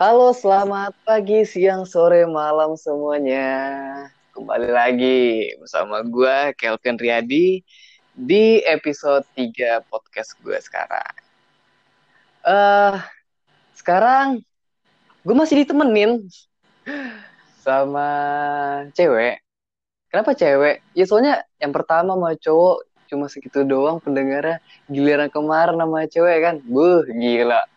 Halo, selamat pagi, siang, sore, malam semuanya. Kembali lagi bersama gue, Kelvin Riyadi, di episode 3 podcast gue sekarang. Uh, sekarang gue masih ditemenin sama cewek. Kenapa cewek? Ya soalnya yang pertama sama cowok cuma segitu doang pendengarnya. Giliran kemarin sama cewek kan, buh gila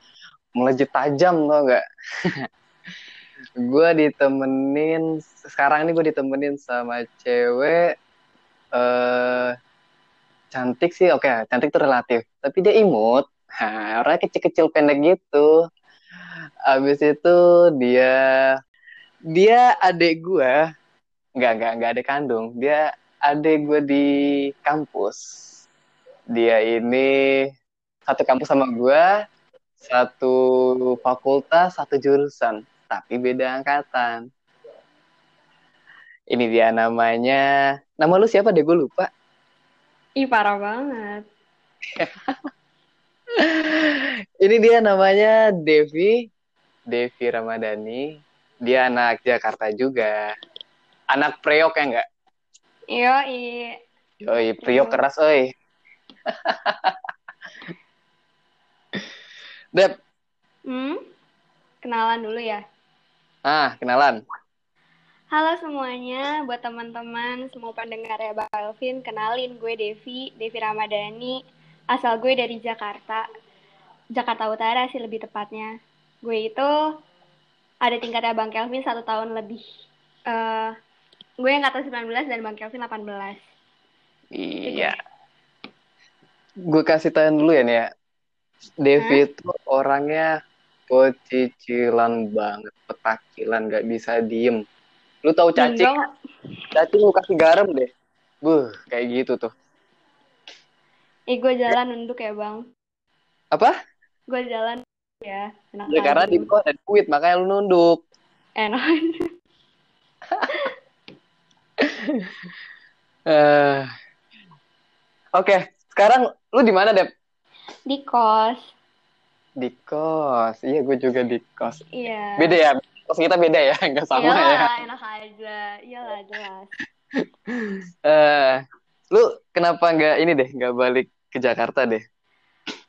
melejit tajam tau gak gue ditemenin sekarang ini gue ditemenin sama cewek uh, cantik sih oke okay, cantik tuh relatif tapi dia imut. Nah, orangnya kecil-kecil pendek gitu. Abis itu dia dia adik gue nggak nggak nggak ada kandung dia adik gue di kampus. Dia ini satu kampus sama gue satu fakultas, satu jurusan, tapi beda angkatan. Ini dia namanya. Nama lu siapa deh? Gue lupa. Ih, parah banget. Ini dia namanya Devi. Devi Ramadhani. Dia anak Jakarta juga. Anak Priok ya enggak? Iya. Yoi, Priok keras, oi. Dep. Hmm? Kenalan dulu ya. Ah, kenalan. Halo semuanya, buat teman-teman semua pendengar ya Bang Alvin, kenalin gue Devi, Devi Ramadhani, asal gue dari Jakarta, Jakarta Utara sih lebih tepatnya. Gue itu ada tingkatnya Bang Kelvin satu tahun lebih. Uh, gue yang kata 19 dan Bang Kelvin 18. Iya. Gue kasih tahu dulu ya nih ya. Devi itu orangnya pecicilan banget, petakilan, gak bisa diem. Lu tahu cacing? Cacing lu kasih garam deh. Buh, kayak gitu tuh. Eh, gue jalan nunduk ya, Bang. Apa? Gue jalan ya. Enak ya, karena di ada duit, makanya lu nunduk. Enak. uh, Oke, okay. sekarang lu di mana, Dep? Di kos. Di kos. Iya, gue juga di kos. Iya. Beda ya? Kos kita beda ya? Nggak sama Iyalah, ya? enak aja. Iyalah, jelas. Eh, uh, lu kenapa nggak ini deh, nggak balik ke Jakarta deh?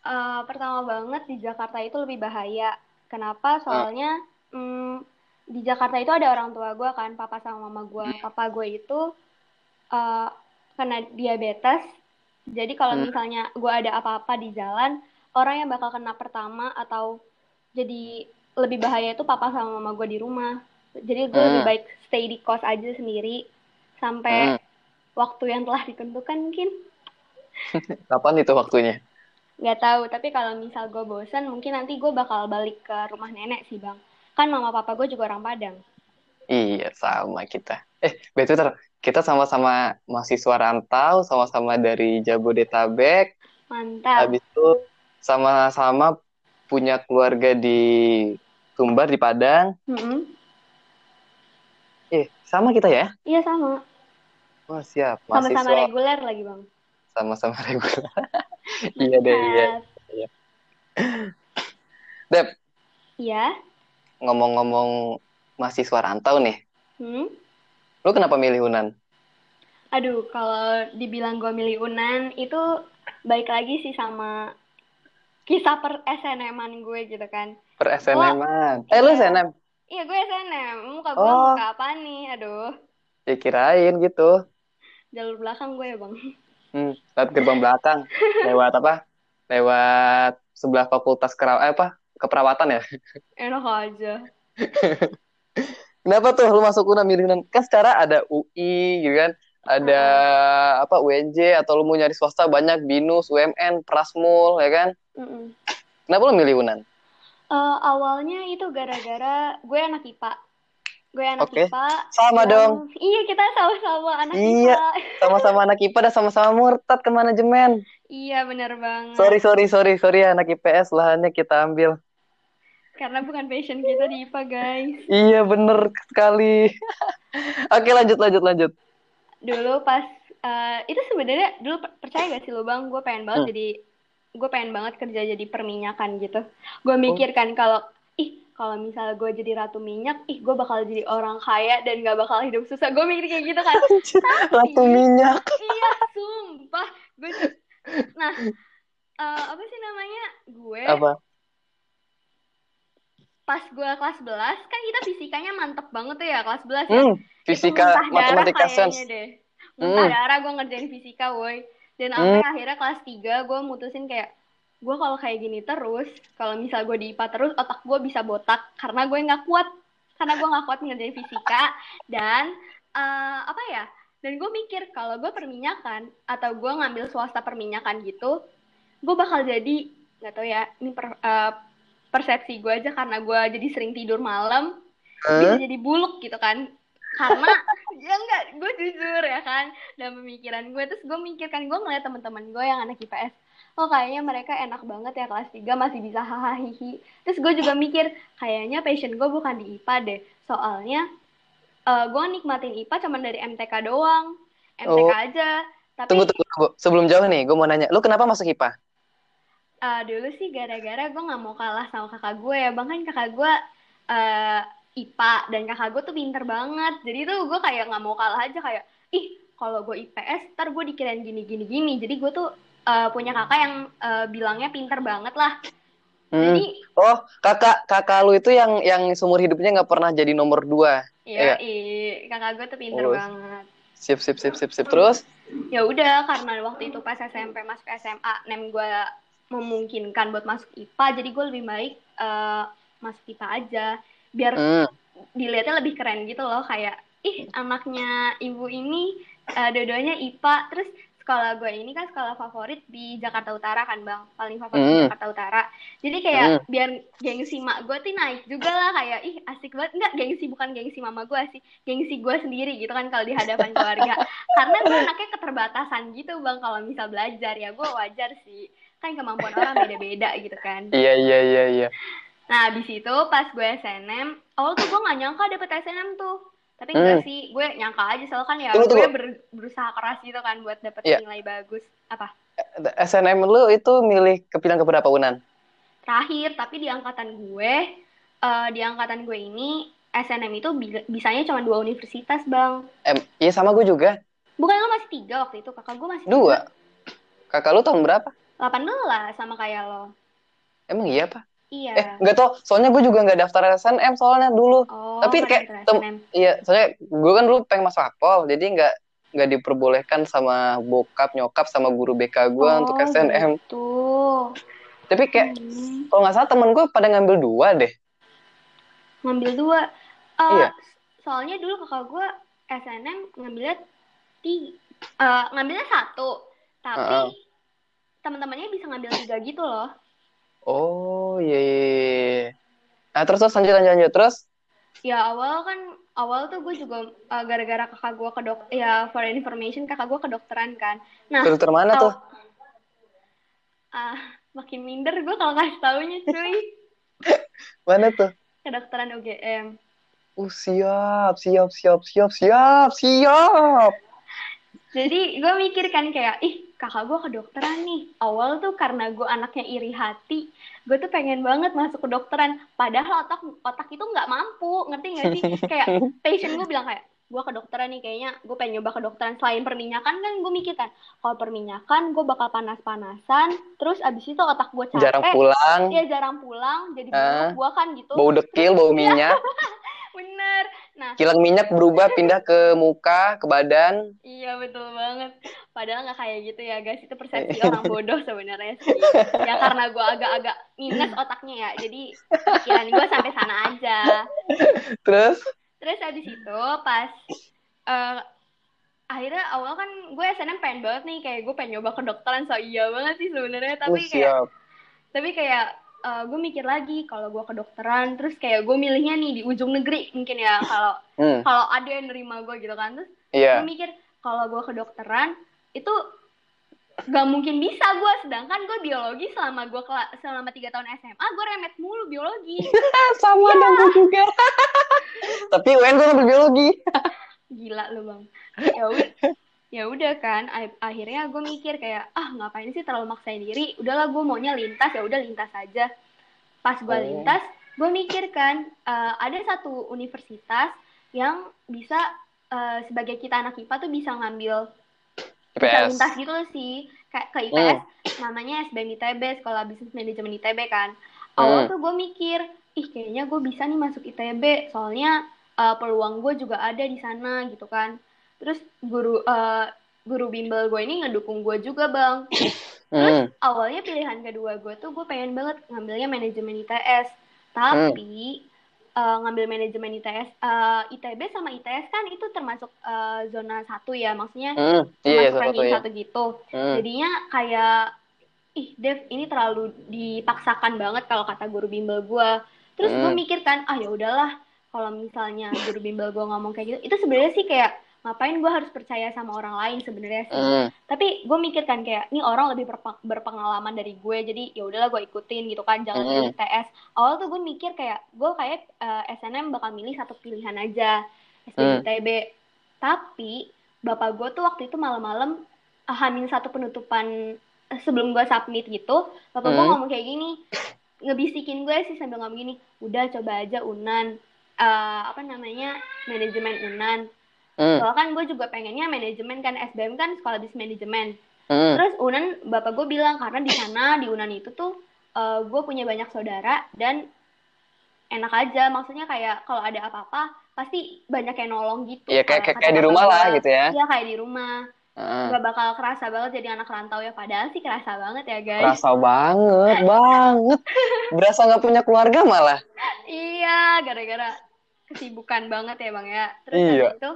Uh, pertama banget di Jakarta itu lebih bahaya. Kenapa? Soalnya uh. hmm, di Jakarta itu ada orang tua gue kan, papa sama mama gue. Hmm. Papa gue itu uh, kena diabetes jadi kalau hmm. misalnya gue ada apa-apa di jalan, orang yang bakal kena pertama atau jadi lebih bahaya itu papa sama mama gue di rumah. Jadi gue hmm. lebih baik stay di kos aja sendiri sampai hmm. waktu yang telah ditentukan mungkin. Kapan itu waktunya? Gak tahu, tapi kalau misal gue bosan, mungkin nanti gue bakal balik ke rumah nenek sih bang. Kan mama papa gue juga orang Padang. Iya, sama kita. Eh, betul kita sama-sama mahasiswa rantau, sama-sama dari Jabodetabek. Mantap. Habis itu sama-sama punya keluarga di Sumbar di Padang. Mm -hmm. Eh, sama kita ya? Iya, sama. Oh, siap. Sama-sama reguler lagi, Bang. Sama-sama reguler. iya deh, iya. iya. Dep. Iya. Ngomong-ngomong mahasiswa rantau nih. Hmm? Lu kenapa milih Unan? Aduh, kalau dibilang gue milih Unan itu baik lagi sih sama kisah per SNM-an gue gitu kan. Per SNM-an? Eh, lu iya. SNM? Iya, gue SNM. Muka gue oh. muka apa nih? Aduh. Ya kirain gitu. Jalur belakang gue ya, Bang. Hmm, lewat gerbang belakang. Lewat apa? Lewat sebelah fakultas keraw eh, apa? Keperawatan ya? Enak aja. Kenapa tuh lu masuk UNAM milih UNAM? Kan secara ada UI gitu kan, ada hmm. apa UNJ atau lu mau nyari swasta banyak BINUS, UMN, Prasmul ya kan? Mm-mm. Kenapa lu milih UNAN? Uh, awalnya itu gara-gara gue anak IPA. Gue anak okay. IPA. Sama dan... dong. Iya, kita sama-sama anak iya, IPA. sama-sama anak IPA dan sama-sama murtad ke manajemen. Iya, bener banget. Sorry, sorry, sorry, sorry anak IPS lahannya kita ambil. Karena bukan passion kita di IPA, guys. Iya, bener sekali. Oke, lanjut, lanjut, lanjut. Dulu pas, uh, itu sebenarnya dulu percaya gak sih lo bang, gue pengen banget hmm. jadi, gue pengen banget kerja jadi perminyakan gitu. Gue mikir kan oh. kalau, ih kalau misalnya gue jadi ratu minyak ih gue bakal jadi orang kaya dan gak bakal hidup susah gue mikir kayak gitu kan ratu minyak iya sumpah gue nah uh, apa sih namanya gue apa pas gue kelas 11 kan kita fisikanya mantep banget tuh ya kelas 11 ya. hmm, fisika matematika sense deh. Muntah hmm. darah gue ngerjain fisika woi. Dan sampai hmm. akhirnya kelas 3 gue mutusin kayak gue kalau kayak gini terus, kalau misal gue di IPA terus otak gue bisa botak karena gue nggak kuat karena gue nggak kuat ngerjain fisika dan uh, apa ya? Dan gue mikir kalau gue perminyakan atau gue ngambil swasta perminyakan gitu, gue bakal jadi nggak tau ya ini per, uh, persepsi gue aja karena gue jadi sering tidur malam huh? bisa jadi buluk gitu kan karena ya enggak gue jujur ya kan dalam pemikiran gue terus gue mikirkan gue ngeliat teman-teman gue yang anak IPS oh kayaknya mereka enak banget ya kelas 3 masih bisa hahaha terus gue juga mikir kayaknya passion gue bukan di IPA deh soalnya uh, gue nikmatin IPA cuma dari MTK doang MTK oh. aja tapi tunggu, tunggu tunggu sebelum jauh nih gue mau nanya lu kenapa masuk IPA uh, dulu sih gara-gara gue nggak mau kalah sama kakak gue ya. Bang kan kakak gue uh, IPA dan kakak gue tuh pinter banget. Jadi tuh gue kayak nggak mau kalah aja. Kayak ih kalau gue IPS ntar gue dikirain gini gini gini jadi gue tuh uh, punya kakak yang uh, bilangnya pinter banget lah. Hmm. jadi oh kakak kakak lu itu yang yang seumur hidupnya nggak pernah jadi nomor dua. Iya iya. kakak gue tuh pinter oh. banget. Sip sip sip sip sip. Terus? Ya udah karena waktu itu pas SMP masuk SMA nem gue memungkinkan buat masuk IPA jadi gue lebih baik uh, masuk IPA aja. Biar mm. dilihatnya lebih keren gitu loh kayak ih anaknya ibu ini uh, dua-duanya IPA terus sekolah gue ini kan sekolah favorit di Jakarta Utara kan bang? Paling favorit mm. di Jakarta Utara. Jadi kayak mm. biar gengsi mak gue tuh naik juga lah kayak ih asik banget. Enggak gengsi bukan gengsi mama gue sih gengsi gue sendiri gitu kan kalau di hadapan keluarga. Karena gue anaknya keterbatasan gitu bang kalau misal belajar. Ya gue wajar sih kan kemampuan orang beda-beda gitu kan. Iya iya iya iya. Nah di situ pas gue SNM awal tuh gue nggak nyangka dapet SNM tuh. Tapi enggak hmm. sih gue nyangka aja. Soalnya kan ya tunggu, gue ber, berusaha keras gitu kan buat dapet yeah. nilai bagus. Apa? SNM lu itu milih kepilihan ke berapa unan? Terakhir tapi di angkatan gue uh, di angkatan gue ini SNM itu bisanya cuma dua universitas bang. Em iya sama gue juga. Bukan lo masih tiga waktu itu. Kakak gue masih dua? tiga. kakak lu tahun berapa 18 sama kayak lo. Emang iya, Pak? Iya. Eh, enggak tau. Soalnya gue juga nggak daftar SNM soalnya dulu. Oh, Tapi kayak tem iya, soalnya gue kan dulu pengen masuk Akpol, jadi nggak nggak diperbolehkan sama bokap, nyokap sama guru BK gue oh, untuk SNM. Gitu. Tapi kayak hmm. kalau nggak salah temen gue pada ngambil dua deh. Ngambil dua. Uh, iya. Soalnya dulu kakak gue SNM ngambilnya tiga, uh, ngambilnya satu, tapi uh -uh teman-temannya bisa ngambil tiga gitu loh. Oh iya, iya, iya. Nah terus terus lanjut lanjut lanjut terus? Ya awal kan awal tuh gue juga uh, gara-gara kakak gue ke dok ya for information kakak gue kedokteran kan. Nah dokter mana tuh? Ah uh, makin minder gue kalau kasih taunya cuy. mana tuh? Kedokteran UGM. Uh siap siap siap siap siap siap. Jadi gue mikir kan kayak ih kakak gue kedokteran nih. Awal tuh karena gue anaknya iri hati gue tuh pengen banget masuk ke dokteran. Padahal otak otak itu nggak mampu ngerti nggak sih? Kayak passion gue bilang kayak gue kedokteran nih kayaknya gue pengen nyoba kedokteran selain perminyakan kan gue mikir kan. Kalau perminyakan gue bakal panas-panasan terus abis itu otak gue capek. Jarang pulang. Iya jarang pulang jadi uh, gue kan gitu. Bau dekil bau minyak bener. Nah kilang minyak berubah pindah ke muka ke badan. Iya betul banget. Padahal nggak kayak gitu ya guys. Itu persepsi orang bodoh sebenarnya sih. Ya karena gue agak-agak minus otaknya ya. Jadi pikiran gue sampai sana aja. Terus? Terus habis itu pas uh, akhirnya awal kan gue SNM pengen banget nih. Kayak gue pengen nyoba kedokteran. So iya banget sih sebenarnya. Tapi oh, kayak tapi kayak uh, gue mikir lagi kalau gue kedokteran terus kayak gue milihnya nih di ujung negeri mungkin ya kalau hmm. kalau ada yang nerima gue gitu kan. Terus yeah. gue mikir kalau gue kedokteran itu gak mungkin bisa gue sedangkan gue biologi selama gue selama tiga tahun SMA gue remet mulu biologi. Sama ya. dong gue juga. Tapi UN gue ngambil biologi. Gila lu bang. Ya ya udah kan akhirnya gue mikir kayak ah ngapain sih terlalu maksain diri udahlah gue maunya lintas ya udah lintas aja pas gue oh. lintas gue mikir kan uh, ada satu universitas yang bisa uh, sebagai kita anak IPA tuh bisa ngambil bisa lintas gitu loh sih kayak ke IPS mm. namanya SBM ITB sekolah bisnis manajemen ITB kan awal mm. tuh gue mikir ih kayaknya gue bisa nih masuk ITB soalnya uh, peluang gue juga ada di sana gitu kan terus guru uh, guru bimbel gue ini ngedukung gue juga bang terus mm. awalnya pilihan kedua gue tuh gue pengen banget ngambilnya manajemen ITS tapi mm uh, ngambil manajemen ITS, uh, eh, ITB sama ITS kan itu termasuk uh, zona satu ya, maksudnya iya, termasuk ranking iya. satu gitu. Hmm. Jadinya kayak, ih Dev ini terlalu dipaksakan banget kalau kata guru bimbel gue. Terus hmm. gue mikir kan, ah ya udahlah, kalau misalnya guru bimbel gue ngomong kayak gitu, itu sebenarnya sih kayak ngapain gue harus percaya sama orang lain sebenarnya sih mm. tapi gue mikir kan kayak ini orang lebih berpengalaman dari gue jadi ya udahlah gue ikutin gitu kan jangan mm. TS awal tuh gue mikir kayak gue kayak uh, eh, SNM bakal milih satu pilihan aja SBMTB mm. tapi bapak gue tuh waktu itu malam-malam uh, hamin satu penutupan uh, sebelum gue submit gitu bapak mm. gue ngomong kayak gini ngebisikin gue sih sambil ngomong gini udah coba aja unan uh, apa namanya manajemen unan Hmm. Soalnya kan gue juga pengennya manajemen kan SBM kan sekolah bisnis manajemen. Hmm. Terus Unan bapak gue bilang karena di sana di Unan itu tuh uh, gue punya banyak saudara dan enak aja maksudnya kayak kalau ada apa-apa pasti banyak yang nolong gitu. Iya kayak kayak, kayak di rumah lah gitu ya. Iya kayak di rumah. Uh. Gak bakal kerasa banget jadi anak rantau ya padahal sih kerasa banget ya guys. Kerasa banget banget. Berasa nggak punya keluarga malah. iya gara-gara kesibukan banget ya bang ya. Terus iya. itu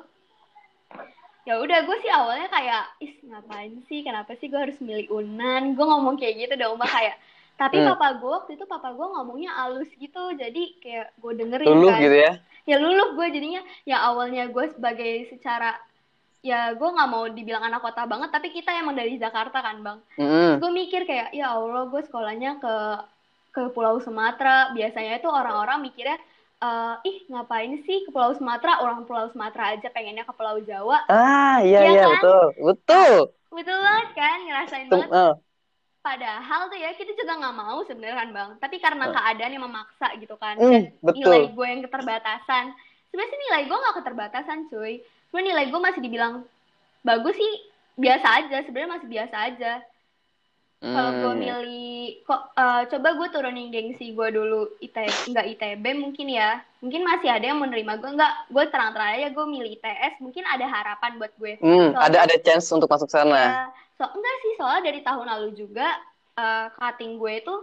ya udah gue sih awalnya kayak is ngapain sih kenapa sih gue harus milih unan gue ngomong kayak gitu dong mbak kayak tapi hmm. papa gue waktu itu papa gue ngomongnya alus gitu jadi kayak gue dengerin luluh kan. gitu ya ya luluh gue jadinya ya awalnya gue sebagai secara ya gue nggak mau dibilang anak kota banget tapi kita emang dari Jakarta kan bang mm. gue mikir kayak ya Allah gue sekolahnya ke ke Pulau Sumatera biasanya itu orang-orang mikirnya uh, ih ngapain sih ke Pulau Sumatera? Orang Pulau Sumatera aja pengennya ke Pulau Jawa. Ah iya ya iya kan? betul betul. Betul banget kan? Ngerasain Tum, banget. uh. padahal tuh ya kita juga nggak mau sebenarnya kan bang. Tapi karena uh. keadaan yang memaksa gitu kan. Mm, dan betul. nilai gue yang keterbatasan. Sebenarnya sih nilai gue nggak keterbatasan cuy. Cuma nilai gue masih dibilang bagus sih biasa aja. Sebenarnya masih biasa aja kalau gue hmm. milih kok uh, coba gue turunin gengsi gue dulu ITB nggak ITB mungkin ya mungkin masih ada yang menerima gue nggak gue terang-terang aja gue milih ITS mungkin ada harapan buat gue hmm, ada ada chance untuk masuk sana ya, so enggak sih soalnya dari tahun lalu juga uh, cutting gue itu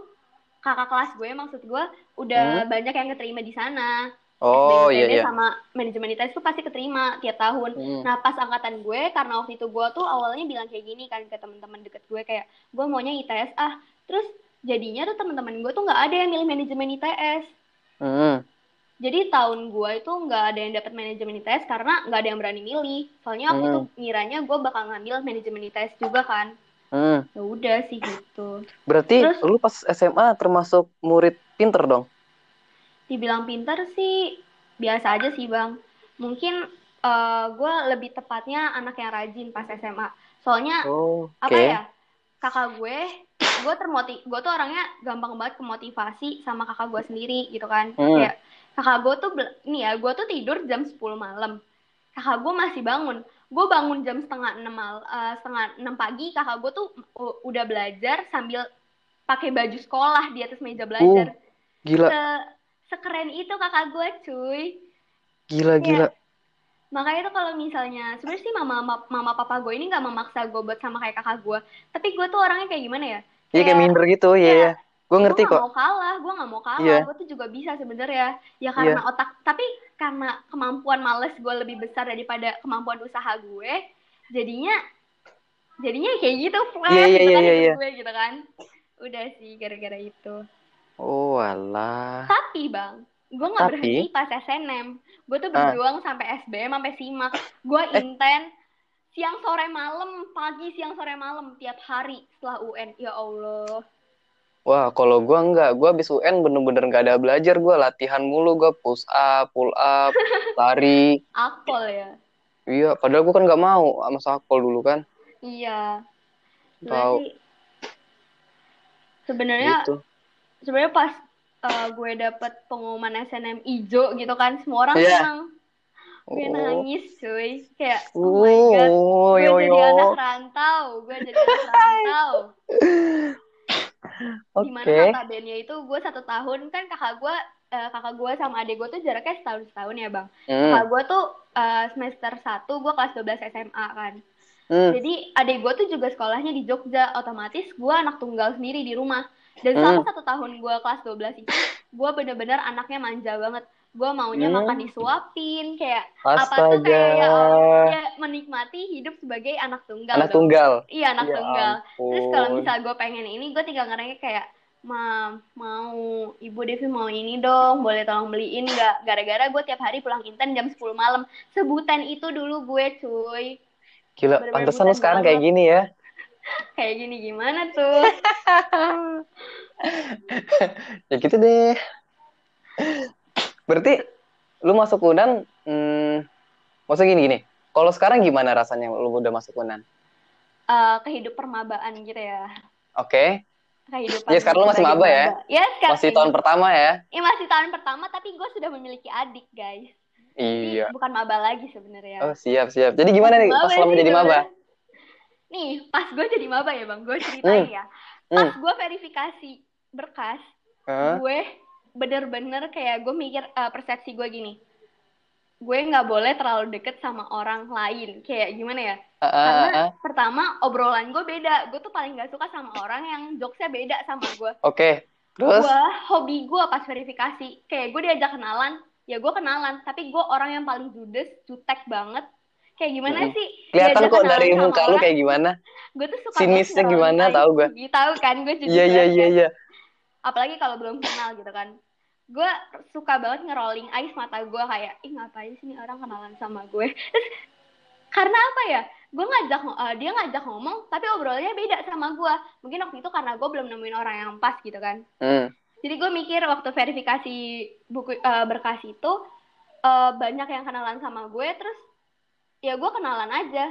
kakak kelas gue maksud gue udah hmm? banyak yang keterima di sana Oh iya iya. sama manajemen ITS tuh pasti keterima tiap tahun. Hmm. Nah pas angkatan gue karena waktu itu gue tuh awalnya bilang kayak gini kan ke teman-teman deket gue kayak gue maunya ITS ah terus jadinya tuh teman-teman gue tuh nggak ada yang milih manajemen ITS. Hmm. Jadi tahun gue itu nggak ada yang dapat manajemen ITS karena nggak ada yang berani milih. Soalnya aku hmm. tuh ngiranya gue bakal ngambil manajemen ITS juga kan. Hmm. Ya udah sih gitu. Berarti Terus, lu pas SMA termasuk murid pinter dong? Dibilang pinter sih biasa aja sih bang. Mungkin uh, eh, gue lebih tepatnya anak yang rajin pas SMA soalnya oh, okay. apa ya kakak gue gue termotiv gue tuh orangnya gampang banget kemotivasi sama kakak gue sendiri gitu kan. Hmm. kayak kakak gue tuh nih ya gue tuh tidur jam 10 malam. Kakak gue masih bangun. Gue bangun jam setengah enam mal uh, setengah enam pagi kakak gue tuh udah belajar sambil pakai baju sekolah di atas meja belajar. Uh, gila. Se sekeren itu kakak gue cuy gila ya. gila makanya tuh kalau misalnya sebenarnya sih mama, mama papa gue ini nggak memaksa gue buat sama kayak kakak gue tapi gue tuh orangnya kayak gimana ya iya kayak minder gitu ya, ya. gue ngerti gue kok gak mau kalah gue nggak mau kalah yeah. gue tuh juga bisa sebenarnya ya karena yeah. otak tapi karena kemampuan males gue lebih besar daripada kemampuan usaha gue jadinya jadinya kayak gitu flash yeah, yeah, gitu yeah, kan yeah, yeah. gue gitu kan udah sih gara-gara itu Oh alah. Tapi bang, gue nggak berhenti pas SNM. Gue tuh ah. berjuang uh. sampai SBM, sampai simak. Gue eh. inten siang sore malam, pagi siang sore malam tiap hari setelah UN. Ya Allah. Wah, kalau gue nggak, gue habis UN bener-bener nggak ada belajar. Gue latihan mulu, gue push up, pull up, lari. Akpol ya? Iya, padahal gue kan nggak mau sama sakpol dulu kan. Iya. Tahu. Sebenarnya gitu sebenarnya pas uh, gue dapet pengumuman SNM ijo gitu kan semua orang Iya. senang gue Oh. nangis cuy kayak oh my god Oh, gue yo jadi yo. anak rantau gue jadi anak rantau di mana Oke. notabene itu gue satu tahun kan kakak gue eh, kakak gue sama adik gue tuh jaraknya setahun setahun ya bang Hmm. kakak gue tuh eh, semester 1 gue kelas 12 SMA kan Hmm. jadi adik gue tuh juga sekolahnya di Jogja otomatis gue anak tunggal sendiri di rumah dan Hmm. selama satu tahun gue kelas 12 itu gue bener-bener anaknya manja banget gue maunya Hmm. makan disuapin kayak apa tuh Astaga. kayak ya, ya menikmati hidup sebagai anak tunggal Anak dong. tunggal. iya anak Ya tunggal Terus kalau ampun. misal gue pengen ini, gue tinggal ngerengek kayak, Mam, mau Ibu Devi mau ini dong, boleh tolong beliin nggak? Gara-gara gue tiap hari pulang inten jam 10 malam. Sebutan itu dulu gue, cuy. Gila, bener-bener pantesan lu sekarang banget. kayak gini ya. Kayak gini gimana tuh? Ya gitu deh. Berarti lu masuk Unan, hmm, maksudnya gini gini. Kalau sekarang gimana rasanya lu udah masuk Unan? Eh, kehidup permabaan gitu ya. Oke, Kehidupan Ya, sekarang lu masih maba ya? Ya, sekarang masih tahun pertama ya? Ya, masih tahun pertama, tapi gue sudah memiliki adik, guys. Jadi, Iya. bukan maba lagi sebenarnya. Oh siap siap. Jadi gimana nih pas selama jadi maba? Nih, pas gue jadi maba ya bang, gue ceritain ya. Pas gue verifikasi berkas, Hah? gue bener-bener kayak gue mikir eh, persepsi gue gini. Gue nggak boleh terlalu deket sama orang lain. Kayak gimana ya? Ah, ah, Karena ah, pertama obrolan gue beda. Gue tuh paling nggak suka sama orang yang jokesnya beda sama gue. Oke. Terus? Gue hobi gue pas verifikasi. Kayak gue diajak kenalan, ya gue kenalan. Tapi gue orang yang paling judes, jutek banget. Kayak gimana Mm-mm. sih? Kelihatan kok dari muka lu kayak gimana? gue tuh suka Sinisnya gimana, tahu gue. IG, tahu kan gue juga Iya iya iya iya. apalagi kalau belum kenal gitu kan gue suka banget ngerolling eyes mata gue kayak ih ngapain sih nih orang kenalan sama gue Terus, karena apa ya gue ngajak eh, dia ngajak ngomong tapi obrolannya beda sama gue mungkin waktu itu karena gue belum nemuin orang yang pas gitu kan Hmm. jadi gue mikir waktu verifikasi buku eh, berkas itu eh, banyak yang kenalan sama gue terus ya gue kenalan aja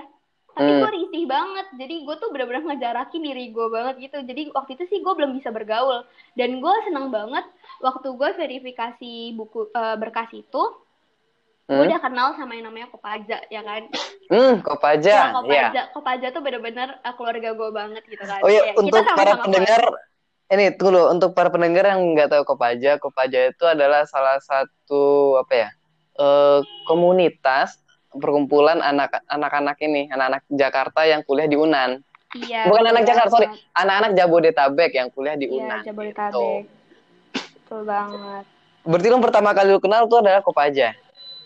tapi Hmm. gue risih banget jadi gue tuh bener-bener ngejarakin diri gue banget gitu jadi waktu itu sih gue belum bisa bergaul dan gue seneng banget waktu gue verifikasi buku eh, berkas itu gue Hmm. udah kenal sama yang namanya Kopaja ya kan Hmm, Kopaja. Ya, Iya. Kopaja Kopaja tuh bener-bener eh, keluarga gue banget gitu kan Oh iya, Kayak kita untuk para sama-sama pendengar ini tunggu dulu, untuk para pendengar yang nggak tahu Kopaja, Kopaja itu adalah salah satu apa ya? eh, komunitas perkumpulan anak anak-anak ini, anak-anak Jakarta yang kuliah di Unan. iya Bukan anak Jakarta, sorry. Anak-anak Jabodetabek yang kuliah di Iya, Unan. gitu. Jabodetabek. Betul banget. Berarti lu pertama kali lu kenal tuh adalah Kopaja.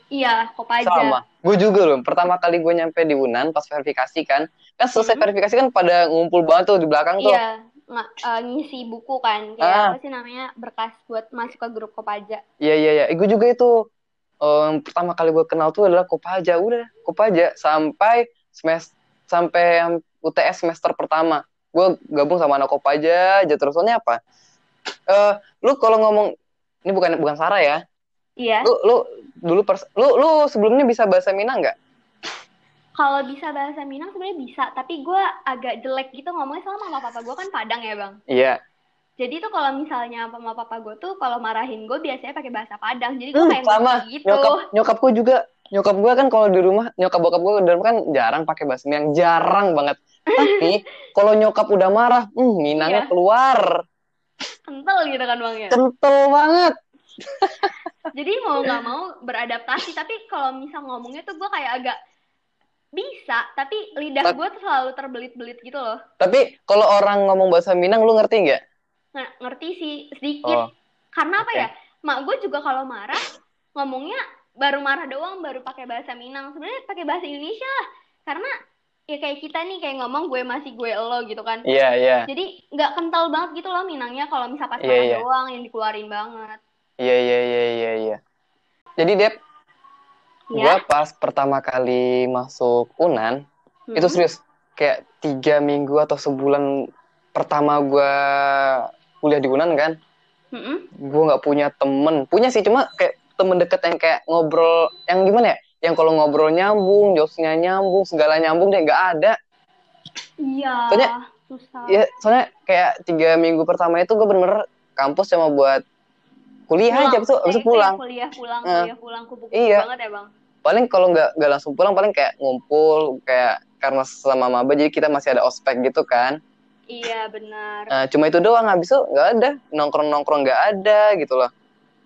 Iya, Kopaja. Sama. Gue juga loh. Pertama kali gue nyampe di Unan pas verifikasi kan, kan selesai Mhm. verifikasi kan pada ngumpul banget tuh di belakang tuh. Iya, eh, ngisi buku kan. Kayak Ah. apa sih namanya? Berkas buat masuk ke grup Kopaja. Iya iya iya. Gue juga itu em, pertama kali gue kenal tuh adalah Kopaja. Udah Kopaja sampai semester sampai UTS semester pertama. Gue gabung sama anak Kopaja aja terus. Soalnya apa? Eh, lu kalau ngomong ini bukan bukan Sarah ya. Iya. Lu lu dulu pers lu lu sebelumnya bisa bahasa Minang nggak? Kalau bisa bahasa Minang sebenarnya bisa, tapi gue agak jelek gitu ngomongnya sama mama papa gue kan Padang ya bang. Iya. Jadi tuh kalau misalnya mama papa gue tuh kalau marahin gue biasanya pakai bahasa Padang. Jadi gue Hmm, kayak sama. gitu. Nyokap nyokapku juga nyokap gue kan kalau di rumah nyokap bokap gue di rumah kan jarang pakai bahasa Minang, jarang banget. Tapi kalau nyokap udah marah, hmm, Minangnya Iya. keluar. Kental gitu kan bang ya. Kental banget. Jadi mau nggak mau beradaptasi. Tapi kalau misal ngomongnya tuh gue kayak agak bisa, tapi lidah gue tuh selalu terbelit-belit gitu loh. Tapi kalau orang ngomong bahasa Minang, lu ngerti nggak? Nge- ngerti sih sedikit. Oh, Karena apa oke. ya? Mak gue juga kalau marah ngomongnya baru marah doang, baru pakai bahasa Minang. Sebenarnya pakai bahasa Indonesia lah. Karena ya kayak kita nih kayak ngomong gue masih gue lo gitu kan. Iya, iya. Jadi nggak kental banget gitu loh Minangnya kalau misal pas Iya, marah iya. doang yang dikeluarin banget. Iya, iya, iya, iya, iya. Jadi, Dep, Ya. gua pas pertama kali masuk Unan, Hmm. itu serius. Kayak tiga minggu atau sebulan pertama gua kuliah di Unan kan, Mm-mm. gue nggak punya temen punya sih cuma kayak temen deket yang kayak ngobrol yang gimana ya yang kalau ngobrol nyambung jokesnya nyambung segala nyambung deh nggak ada Iya. Soalnya- susah. ya soalnya kayak tiga minggu pertama itu gue bener-bener kampus cuma buat kuliah Pulang. aja itu, abis itu pulang kuliah pulang, Eh, kuliah pulang kupu-kupu iya. banget ya bang. paling kalau nggak nggak langsung pulang paling kayak ngumpul kayak karena sama maba jadi kita masih ada ospek gitu kan Iya benar. Nah, cuma itu doang habis itu nggak ada. Nongkrong nongkrong nggak ada gitu loh.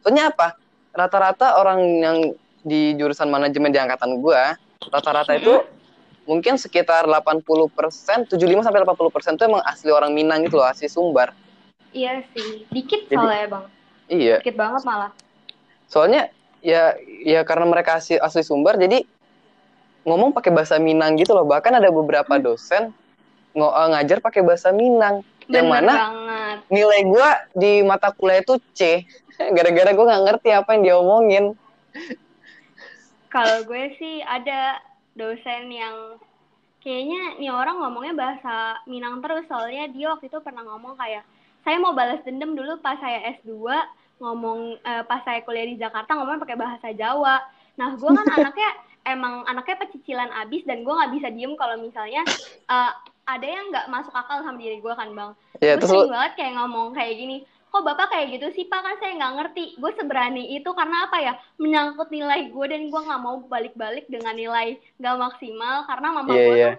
Soalnya apa? Rata-rata orang yang di jurusan manajemen di angkatan gua rata-rata itu mungkin sekitar 80 persen 75 sampai 80 persen itu emang asli orang Minang gitu loh asli Sumbar. Iya sih, dikit Jadi- soalnya bang, iya. Dikit banget malah. soalnya ya ya karena mereka asli, asli Sumbar jadi ngomong pakai bahasa Minang gitu loh. Bahkan ada beberapa dosen ngo- eh, ngajar pakai bahasa Minang yang Bener mana banget. nilai gua di mata kuliah itu C gara-gara gua nggak ngerti apa yang dia omongin Kalau gue sih ada dosen yang kayaknya nih orang ngomongnya bahasa Minang terus soalnya dia waktu itu pernah ngomong kayak saya mau balas dendam dulu pas saya S2 ngomong eh, pas saya kuliah di Jakarta ngomong pakai bahasa Jawa. Nah, gue kan anaknya emang anaknya pecicilan abis dan gue nggak bisa diem kalau misalnya eh, ada yang nggak masuk akal sama diri gue kan bang. ya gue terus sering banget kayak ngomong kayak gini kok bapak kayak gitu sih pak? Kan saya nggak ngerti. Gue seberani itu karena apa ya? Menyangkut nilai gue dan gue nggak mau balik-balik dengan nilai nggak maksimal karena mama Iya, gue iya.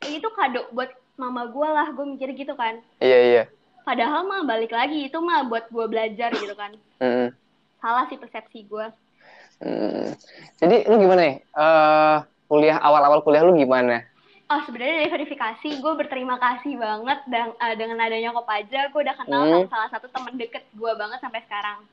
tuh itu kado buat mama gue lah gue mikir gitu kan. Iya iya. Padahal mah balik lagi itu mah buat gue belajar gitu kan. Mm-mm. salah sih persepsi gue Mm. jadi lu gimana nih? Eh, kuliah awal-awal kuliah lu gimana oh sebenarnya dari verifikasi gue berterima kasih banget dan eh, dengan adanya Kopaja gue udah kenal Hmm. sama salah satu temen deket gue banget sampai sekarang.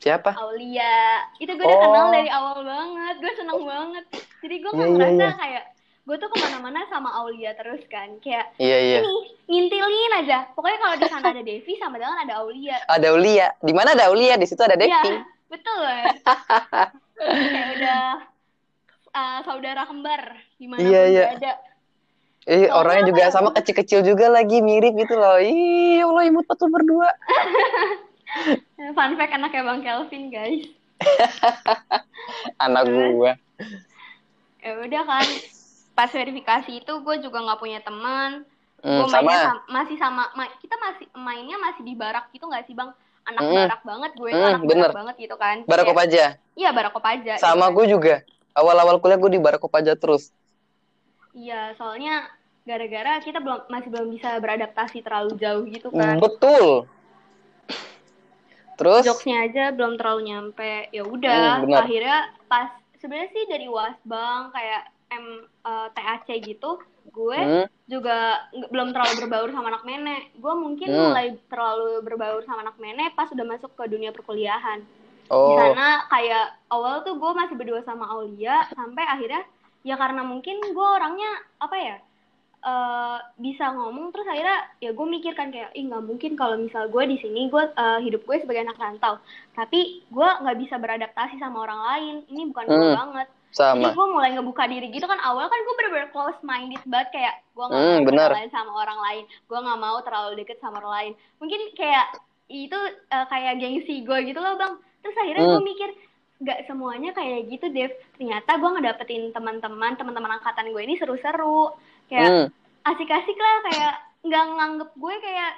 Siapa? Aulia. Itu gue udah Oh. kenal dari awal banget. Gue seneng banget. Jadi gue Iya, nggak iya, ngerasa iya. kayak gue tuh ke mana-mana sama Aulia terus kan. Kayak iya iya. Ini ngintilin aja. Pokoknya kalau di sana ada Devi sama dengan ada Aulia. Ada Ulia di mana ada Ulia di situ ada Devi. Iya, betul ya. kayak udah uh, saudara kembar. Di mana Iya, iya. ada Ih, orangnya apa juga sama kecil-kecil juga lagi mirip gitu loh. Ih, ya Allah imut betul berdua. fun fact anaknya Bang Kelvin guys Anak gua. ya udah kan pas verifikasi itu gue juga nggak punya teman Hmm, gue mainnya sama. sam- masih sama ma- kita masih mainnya masih di barak gitu nggak sih bang anak Mm. barak banget gue itu Mm, anak bener. barak banget gitu kan Barakop Kayak- aja. iya barakop aja Sama gitu kan. gue juga. Awal-awal kuliah gue di Barakop aja terus. Iya soalnya gara-gara kita belum masih belum bisa beradaptasi terlalu jauh gitu Hmm, kan Betul. Terus jokesnya aja belum terlalu nyampe ya udah benar. akhirnya pas sebenarnya sih dari wasbang kayak M eh, TAC gitu gue hmm, juga belum terlalu berbaur sama anak nenek. Gue mungkin Hmm. mulai terlalu berbaur sama anak nenek pas udah masuk ke dunia perkuliahan. Di oh, sana kayak awal tuh gue masih berdua sama Aulia sampai akhirnya ya karena mungkin gue orangnya apa ya eh, bisa ngomong terus akhirnya ya gue mikir kan kayak ih nggak mungkin kalau misal gue di sini gue eh, hidup gue sebagai anak rantau tapi gue nggak bisa beradaptasi sama orang lain ini bukan gue Hmm. banget jadi sama. gue mulai ngebuka diri gitu kan awal kan gue bener-bener close minded banget kayak gue nggak Hmm, mau kenalan sama orang lain gue nggak mau terlalu deket sama orang lain mungkin kayak itu eh, kayak gengsi gue gitu loh bang terus akhirnya gue Hmm. mikir nggak semuanya kayak gitu Dev ternyata gue ngedapetin teman-teman teman-teman angkatan gue ini seru-seru kayak Hmm, asik-asik lah kayak nggak nganggep gue kayak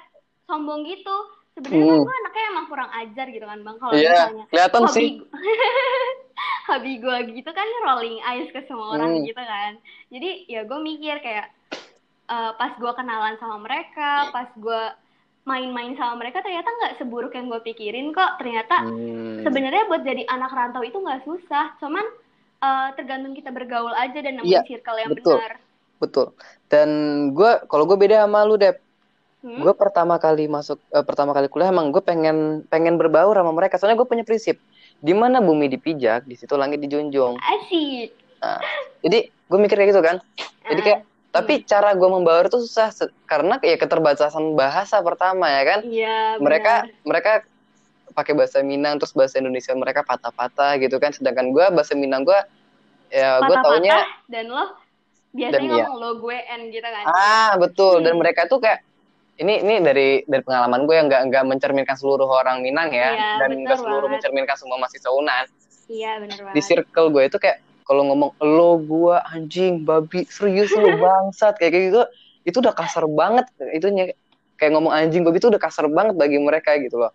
sombong gitu sebenarnya kan Hmm. gue anaknya emang kurang ajar gitu kan bang kalau Iya, misalnya kelihatan hobi sih. hobi gue gitu kan rolling eyes ke semua orang Hmm. gitu kan jadi ya gue mikir kayak eh, pas gue kenalan sama mereka pas gue main-main sama mereka ternyata nggak seburuk yang gue pikirin kok ternyata Hmm, sebenarnya buat jadi anak rantau itu nggak susah cuman eh, tergantung kita bergaul aja dan nemuin Iya, circle yang betul. benar betul. Dan gue, kalau gue beda sama lu Dep. Hmm? Gue pertama kali masuk, eh, pertama kali kuliah emang gue pengen pengen berbaur sama mereka. Soalnya gue punya prinsip, di mana bumi dipijak, di situ langit dijunjung. asik Jadi gue mikir kayak gitu kan. Jadi Ah, kayak tapi cara gue membaur itu susah karena ya keterbatasan bahasa pertama ya kan. iya Mereka benar. mereka pakai bahasa Minang terus bahasa Indonesia mereka patah-patah gitu kan. Sedangkan gue bahasa Minang gue ya gue taunya dan lo biasanya Dan iya. ngomong lo gue n gitu kan ah betul dan Hmm. mereka tuh kayak ini ini dari dari pengalaman gue yang nggak nggak mencerminkan seluruh orang Minang ya Iya, dan nggak seluruh banget. mencerminkan semua mahasiswa Unan. iya benar Di banget circle gue itu kayak kalau ngomong lo gua anjing babi serius lu bangsat kayak gitu itu udah kasar banget itunya. Kayak ngomong anjing babi itu udah kasar banget bagi mereka gitu loh.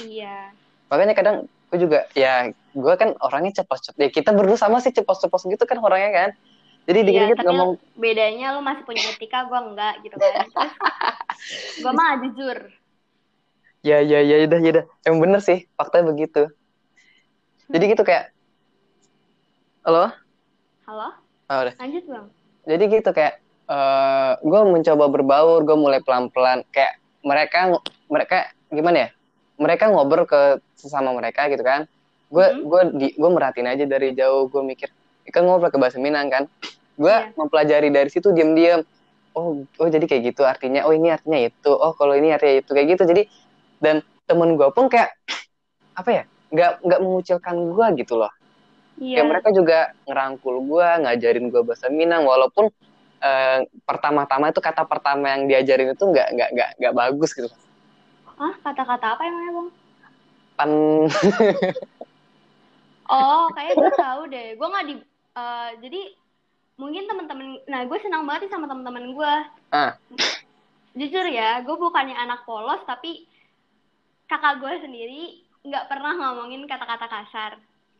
Iya. Makanya kadang gue juga ya gue kan orangnya cepos cepos ya kita berdua sama sih cepos cepos gitu kan orangnya kan. Jadi Iya, dikit-dikit tapi ngomong bedanya lu masih punya etika, gue enggak gitu kan. Gue mah jujur. ya ya ya udah ya udah. Emang bener sih faktanya begitu. Jadi gitu kayak halo? Halo? oh, udah. Lanjut bang. jadi gitu kayak eh gue mencoba berbaur gue mulai pelan pelan kayak mereka mereka gimana ya? Mereka ngobrol ke sesama mereka gitu kan. Gue Mhm. gue di gue merhatiin aja dari jauh gue mikir kan ngobrol ke bahasa Minang kan. Gue Iya. mempelajari dari situ diam diam oh oh jadi kayak gitu artinya. Oh ini artinya itu. Oh kalau ini artinya itu. Kayak gitu. Jadi dan temen gue pun kayak apa ya? Nggak nggak mengucilkan gue gitu loh Iya. kayak mereka juga ngerangkul gue ngajarin gue bahasa Minang walaupun eh, pertama-tama itu kata pertama yang diajarin itu nggak nggak nggak nggak bagus gitu Ah, kata-kata apa emangnya bang? pan Oh, kayak gue tahu deh. Gue nggak di. eh, jadi mungkin teman-teman. Nah, gue senang banget nih sama teman-teman gue. Ah. Jujur ya, gue bukannya anak polos, tapi kakak gue sendiri nggak pernah ngomongin kata-kata kasar.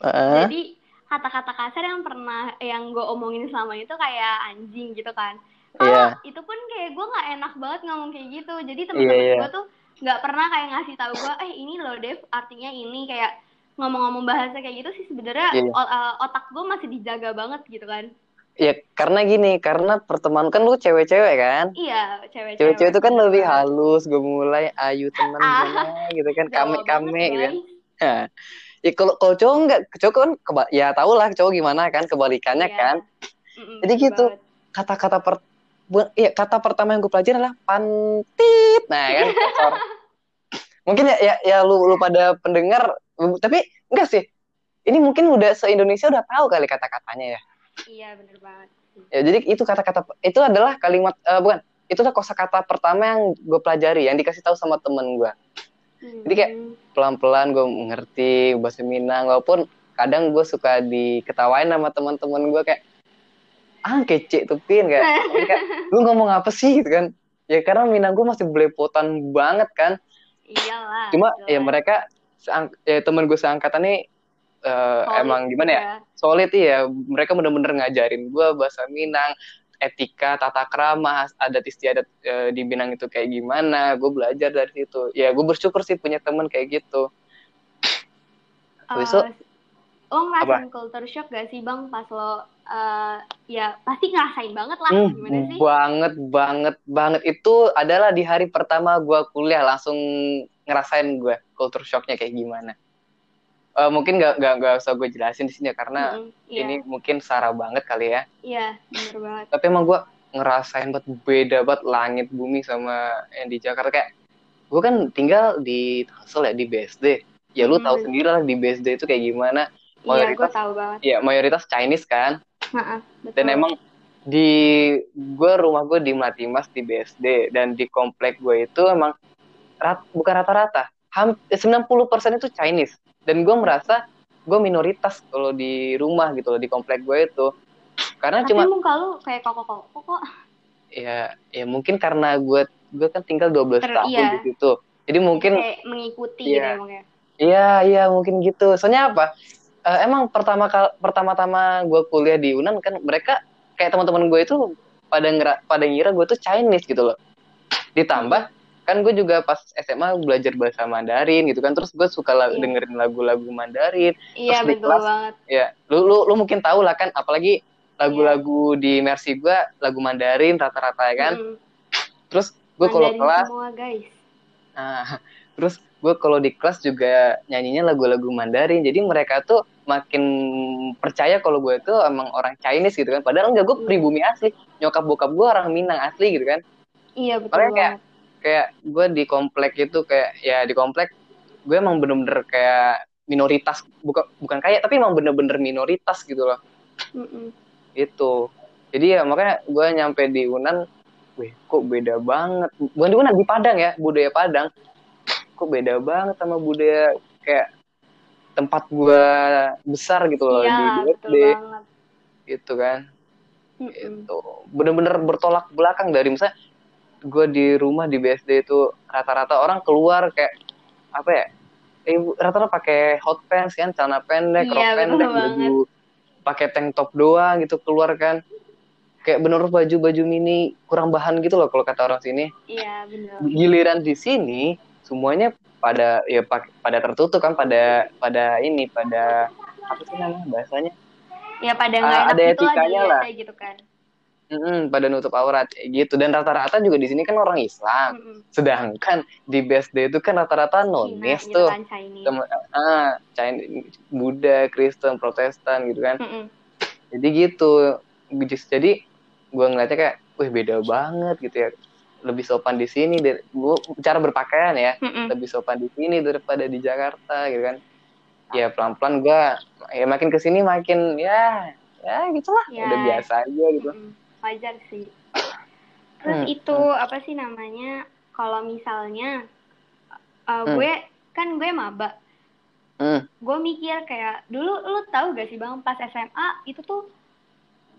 Heeh. Jadi kata-kata kasar yang pernah yang gue omongin selama itu kayak anjing gitu kan. Kalau Iya. itu pun kayak gue nggak enak banget ngomong kayak gitu. Jadi Iya, teman-teman iya. gue tuh nggak pernah kayak ngasih tahu gue, eh ini loh Dev, artinya ini kayak ngomong-ngomong bahasa kayak gitu sih sebenarnya Iya. o- uh, otak gue masih dijaga banget gitu kan. ya karena gini karena pertemanan kan lu cewek-cewek kan Iya, cewek-cewek. cewek-cewek itu kan lebih halus gue mulai ayu temen Ah. gitu kan kame gitu kan. Nah, ya kalau kalau cowok enggak cowok kan keba- ya tau lah cowok gimana kan kebalikannya Iya. kan Jadi gitu. kata-kata per iya kata pertama yang gue pelajari adalah pantit nah kan kotor. mungkin ya, ya ya lu lu pada pendengar tapi enggak sih ini mungkin udah se Indonesia udah tahu kali kata-katanya ya Iya, bener banget. ya jadi itu kata-kata itu adalah kalimat eh, bukan itu adalah kosakata pertama yang gue pelajari yang dikasih tahu sama temen gue Jadi kayak- Hmm. pelan-pelan gue ngerti bahasa Minang walaupun kadang gue suka diketawain sama teman-teman gue kayak ah kece tuh pin kayak, kayak lu ngomong apa sih gitu kan ya karena Minang gue masih belepotan banget kan Iyalah. cuma jelas. ya mereka ya temen gue seangkatan nih Solid emang gimana ya juga. solid iya mereka bener-bener ngajarin gue bahasa Minang etika tata krama adat istiadat eh, di Minang itu kayak gimana. Gue belajar dari situ. Ya gue bersyukur sih punya temen kayak gitu. Itu- Eh, lo ngerasain culture shock gak sih bang pas lo eh, ya pasti ngerasain banget lah Hmm, gimana sih? Banget banget banget. Itu adalah di hari pertama gue kuliah langsung ngerasain gue culture shocknya kayak gimana Eh, mungkin gak, gak, gak usah gue jelasin di sini ya karena Mm-mm, iya. ini mungkin sarah banget kali ya. Iya bener banget. Tapi emang gue ngerasain banget beda banget langit bumi sama yang di Jakarta. Kayak gue kan tinggal di Tangsel ya di BSD ya lu Hmm. tahu sendiri lah di BSD itu kayak gimana. Iya gue mayoritas tahu banget. ya mayoritas Chinese kan. Ha-ha, betul. dan emang di gue rumah gue di Melati di BSD dan di komplek gue itu emang rat, bukan rata-rata. Ham- 90% itu Chinese dan gue merasa gue minoritas kalau di rumah gitu loh di komplek gue itu karena tapi cuma muka lu kayak koko koko kok ya ya mungkin karena gue gue kan tinggal 12 Ter- tahun iya. di situ jadi mungkin kayak mengikuti Iya. gitu emang ya Iya, iya mungkin gitu. Soalnya apa? Eh, emang pertama kal pertama-tama gue kuliah di Unan kan mereka kayak teman-teman gue itu pada ngira pada ngira gue tuh Chinese gitu loh. Ditambah kan gue juga pas SMA belajar bahasa Mandarin gitu kan. Terus gue suka la- Iya. dengerin lagu-lagu Mandarin. iya di betul kelas- banget Ya, lu lu lu mungkin tahu lah kan apalagi lagu-lagu di Mercy gue lagu Mandarin rata-rata ya kan. Mm-mm. Terus gue kalau kelas semua guys Nah, terus gue kalau di kelas juga nyanyinya lagu-lagu Mandarin. Jadi mereka tuh makin percaya kalau gue tuh emang orang Chinese gitu kan. Padahal enggak, gue pribumi asli. Nyokap bokap gue orang Minang asli gitu kan. iya betul Makanya kayak- Kayak gue di komplek itu kayak ya di komplek gue emang bener-bener kayak minoritas bukan bukan kayak tapi emang bener-bener minoritas gitu loh. Mm-mm. gitu jadi ya makanya gue nyampe di Unan wih kok beda banget. Bukan di Unan di Padang ya budaya Padang. Kok beda banget sama budaya kayak tempat gue besar gitu loh iya di banget. Gitu kan. Mm-mm. itu bener-bener bertolak belakang dari misalnya gue di rumah di BSD itu rata-rata orang keluar kayak apa ya eh, rata-rata pakai hot pants kan celana pendek Iya, crop betul pendek banget. baju pakai tank top doang gitu keluar kan kayak bener baju-baju mini kurang bahan gitu loh kalau kata orang sini Iya, bener. giliran di sini semuanya pada ya pak- pada tertutup kan pada pada ini pada apa sih namanya bahasanya Ya pada Ah, nggak enak ada gitu lah etikanya lah. gitu kan. Mm-mm, pada nutup aurat kayak gitu dan rata-rata juga di sini kan orang Islam Mm-mm. sedangkan di BSD itu kan rata-rata Cina nonis gitu tuh kan Chinese. Ah Chinese, Buddha Kristen Protestan gitu kan Mm-mm. jadi gitu jadi gue ngeliatnya kayak wih beda banget gitu ya lebih sopan di sini dari gue cara berpakaian ya Mm-mm. lebih sopan di sini daripada di Jakarta gitu kan ya pelan-pelan gue ya makin ke sini makin ya ya gitulah Ya. udah biasa aja gitu Mm-mm. Wajar sih. Terus Hmm, itu apa sih namanya? Kalau misalnya uh, Hmm. gue kan gue maba, hmm. gue mikir kayak dulu lu tahu gak sih bang pas SMA itu tuh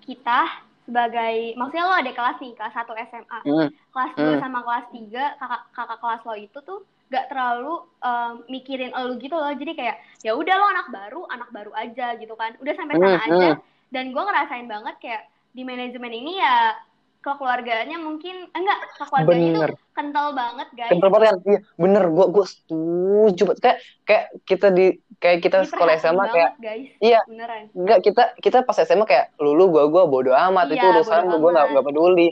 kita sebagai maksudnya lo ada kelas nih kelas 1 SMA Hmm. kelas 2 Hmm. sama kelas 3 kakak kakak kelas lo itu tuh gak terlalu um, mikirin elu gitu loh jadi kayak ya udah lo anak baru anak baru aja gitu kan udah sampai sana Hmm, aja hmm. dan gue ngerasain banget kayak di manajemen ini ya kekeluargaannya mungkin enggak kekeluargaannya Bener. tuh kental banget guys Kental banget kan? Iya, bener. Gue gue setuju. banget. Kayak kayak kita di kayak kita sekolah Diperhatiin SMA banget, kayak guys iya. beneran enggak kita kita pas SMA kayak lulu gua gua bodo amat Iya, itu urusan bodo gue nggak peduli.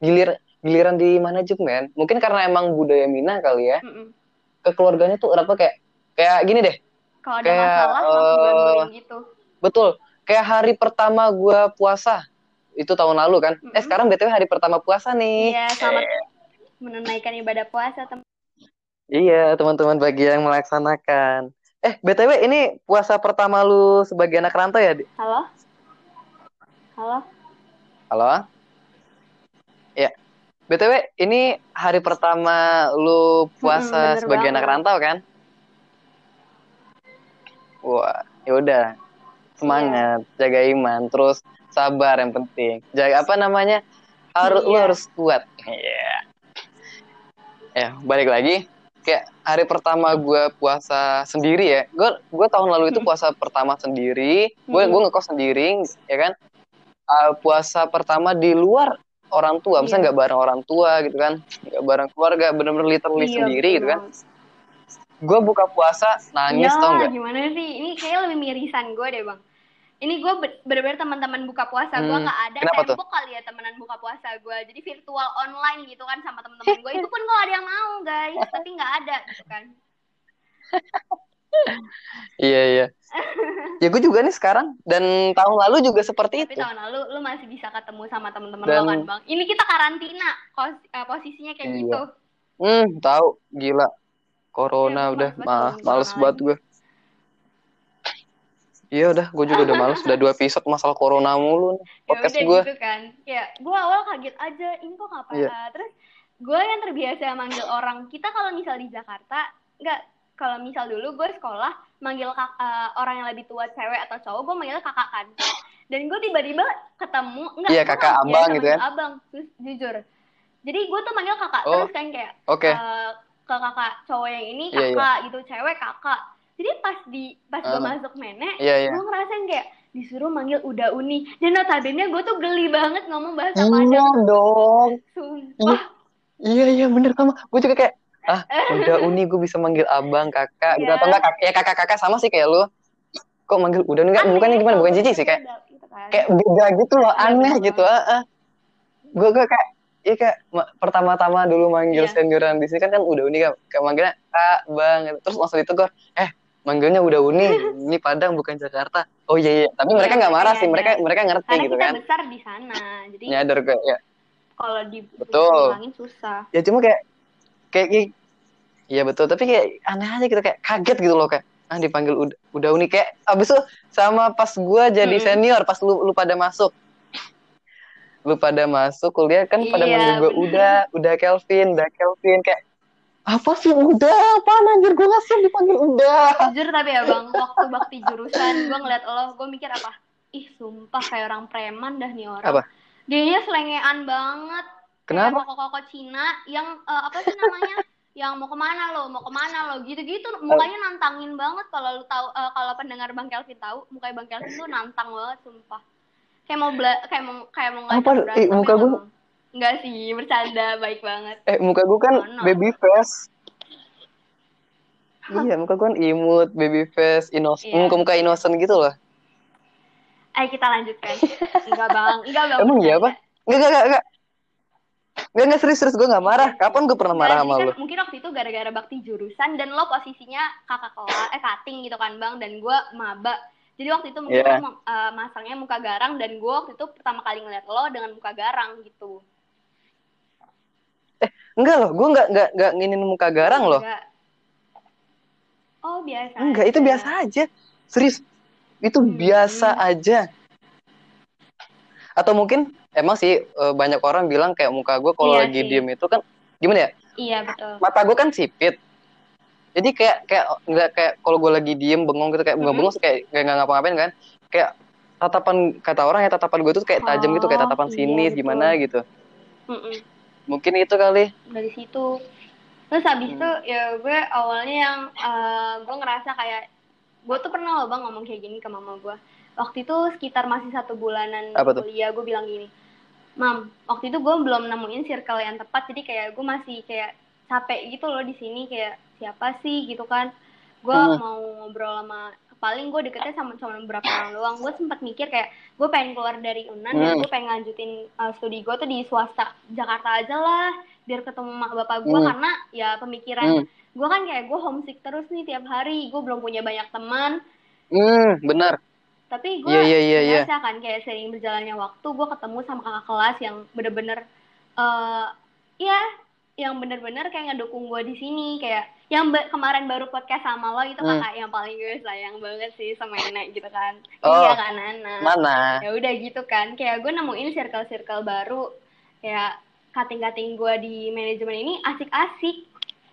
Gilir giliran di manajemen mungkin karena emang budaya Minang kali ya Mm-mm. kekeluarganya tuh apa kayak kayak gini deh kalau ada Kayak, masalah langsung eh, guling gitu betul kayak hari pertama gua puasa itu tahun lalu kan eh Mm-mm. sekarang btw hari pertama puasa nih iya selamat menunaikan ibadah puasa teman Iya, teman-teman bagi yang melaksanakan. Eh, BTW ini puasa pertama lu sebagai anak rantau ya? Di? halo halo Halo? Ya. BTW ini hari pertama lu puasa bener sebagai anak banget. rantau kan? Wah, ya udah. Semangat, jaga iman, terus sabar yang penting. Jaga apa namanya? Harus lu Iya. harus kuat. Iya. Ya, balik lagi kayak hari pertama gue puasa sendiri ya gue gue tahun lalu itu Hmm. puasa pertama sendiri gue Hmm. gue ngekos sendiri ya kan Uh, puasa pertama di luar orang tua misalnya Iya. nggak bareng orang tua gitu kan nggak bareng keluarga bener-bener literally Iya, sendiri betul gitu kan gue buka puasa nangis ya, tau nggak gimana sih? Ini kayaknya lebih mirisan gue deh, Bang. Ini gue bener-bener teman-teman buka puasa gue Hmm, nggak ada kenapa tuh? tembok kali ya temenan buka puasa gue. Jadi virtual online gitu kan sama teman-teman gue. Itu pun gak ada yang mau, guys. Tapi nggak ada gitu kan. iya iya ya gue juga nih sekarang dan tahun lalu juga seperti Tapi itu tahun lalu lu masih bisa ketemu sama teman-teman Dan- lo kan, Bang. Ini kita karantina, kos- eh, posisinya kayak Iya. gitu. hmm tahu gila corona Iya, udah mah males banget gue iya udah gue juga udah males udah dua episode masalah corona mulu nih ya podcast udah gue gitu kan ya gue awal kaget aja ini kok ngapain Iya. Ah, terus gue yang terbiasa manggil orang kita kalau misal di Jakarta nggak kalau misal dulu gue sekolah manggil kak- eh, orang yang lebih tua cewek atau cowok gue manggil kakak kan dan gue tiba-tiba ketemu enggak Iya, gua kakak, nggak abang gitu kan? abang terus jujur jadi gue tuh manggil kakak Oh, terus kan kayak oke eh, ke kakak cowok yang ini Iya, iya. kakak gitu cewek kakak jadi pas di pas gue Ah. masuk nenek iya iya gue ngerasain kayak disuruh manggil udah uni dan notabene gue tuh geli banget ngomong bahasa iya Padang dong sumpah Iya iya bener sama. Gue juga kayak ah udah uni gue bisa manggil abang kakak gitu Iya. atau enggak kakak ya kakak kakak sama sih kayak lu. Kok manggil udah uni enggak Aneh, bukannya gimana bukan cici sih kayak beda gitu kan. kayak beda gitu loh Iya, aneh gitu. Ah, Gue gue kayak Iya kayak ma- pertama-tama dulu manggil Iya. senioran di sini kan kan udah uni kan kayak manggilnya kak bang gitu. terus langsung ditegur eh manggilnya udah uni ini Padang bukan Jakarta. Oh iya iya. Tapi mereka nggak marah sih mereka mereka ngerti karena gitu kita kan. besar di sana jadi nyadar kayak ya kalau di Betul. susah. Ya cuma kayak kayak iya betul. Tapi kayak aneh aja gitu kayak kaget gitu loh kayak ah dipanggil udah, udah uni. Kayak abis itu sama pas gua jadi senior pas lu lu pada masuk. Lu pada masuk kuliah kan pada Iya, manggil gua bener. udah udah Kelvin udah Kelvin. Kayak apa sih? Udah apa anjir? Gua nggak siap dipanggil. Udah. Jujur tapi ya bang waktu bakti jurusan gue ngeliat lo gue mikir apa? Ih sumpah kayak orang preman dah nih orang. Apa? dia selengean banget. Kenapa? kayak koko-koko Cina yang eh, apa sih namanya? Yang mau ke mana lo mau ke mana lo gitu-gitu. Mukanya nantangin banget kalau lu tahu uh, kalau pendengar bang Kelvin tahu mukanya bang Kelvin tuh nantang banget sumpah. Kayak mau bela kayak mau kayak mau ngajak Apa? berantem Ih, muka gua- Bang. Enggak sih bercanda baik banget Eh, muka gue kan Mana? baby face. iya, muka gue kan imut, baby face, inos Iya. muka-muka innocent gitu loh. ayo kita lanjutkan enggak bang enggak bang Emang iya apa? Enggak, enggak, enggak, enggak. Enggak, enggak serius, serius. Gue gak marah. Kapan gue pernah marah sama kan mungkin waktu itu gara-gara bakti jurusan dan lo posisinya kakak kelas eh cutting gitu kan bang dan gue maba jadi waktu itu mungkin Iya. lo uh, masangnya muka garang dan gue waktu itu pertama kali ngeliat lo dengan muka garang gitu Enggak loh, gue enggak, enggak, enggak nginin muka garang loh. Enggak. oh biasa Enggak, itu biasa aja. Serius. Itu Hmm. biasa aja. Atau mungkin emang sih eh, banyak orang bilang kayak muka gue kalau Iya lagi sih. diem itu kan gimana ya? iya betul Mata gue kan sipit. Jadi kayak kayak nggak kayak kalau gue lagi diem bengong gitu kayak Mhm. bengong-bengong kayak kayak nggak ngapa-ngapain kan? Kayak tatapan kata orang ya tatapan gue tuh kayak tajam gitu kayak Oh, tatapan iya, sinis betul. gimana gitu. Mm-mm. Mungkin itu kali. dari situ terus habis Hmm. itu ya gue awalnya yang eh, gue ngerasa kayak gue tuh pernah loh bang ngomong kayak gini ke mama gue waktu itu sekitar masih satu bulanan Apa tuh? kuliah gue bilang gini mam waktu itu gue belum nemuin circle yang tepat jadi kayak gue masih kayak capek gitu loh di sini kayak siapa sih gitu kan gue Hmm. mau ngobrol sama paling gue deketnya sama cuma beberapa orang doang gue sempat mikir kayak gue pengen keluar dari Unan dan Hmm. gue pengen lanjutin uh, studi gue tuh di swasta Jakarta aja lah biar ketemu mak bapak gue Hmm. karena ya pemikiran Hmm. gue kan kayak gue homesick terus nih tiap hari gue belum punya banyak teman Hmm, benar. tapi gue Iya, iya, iya, iya. ngerasa kan kayak sering berjalannya waktu gue ketemu sama kakak kelas yang bener-bener eh ya yang bener-bener kayak ngedukung gue di sini kayak yang ba- kemarin baru podcast sama lo itu Hmm. kakak yang paling gue sayang banget sih sama nenek gitu kan Oh. iya kan Nana Mana? ya udah gitu kan kayak gue nemuin circle-circle baru kayak cutting-cutting gue di manajemen ini asik-asik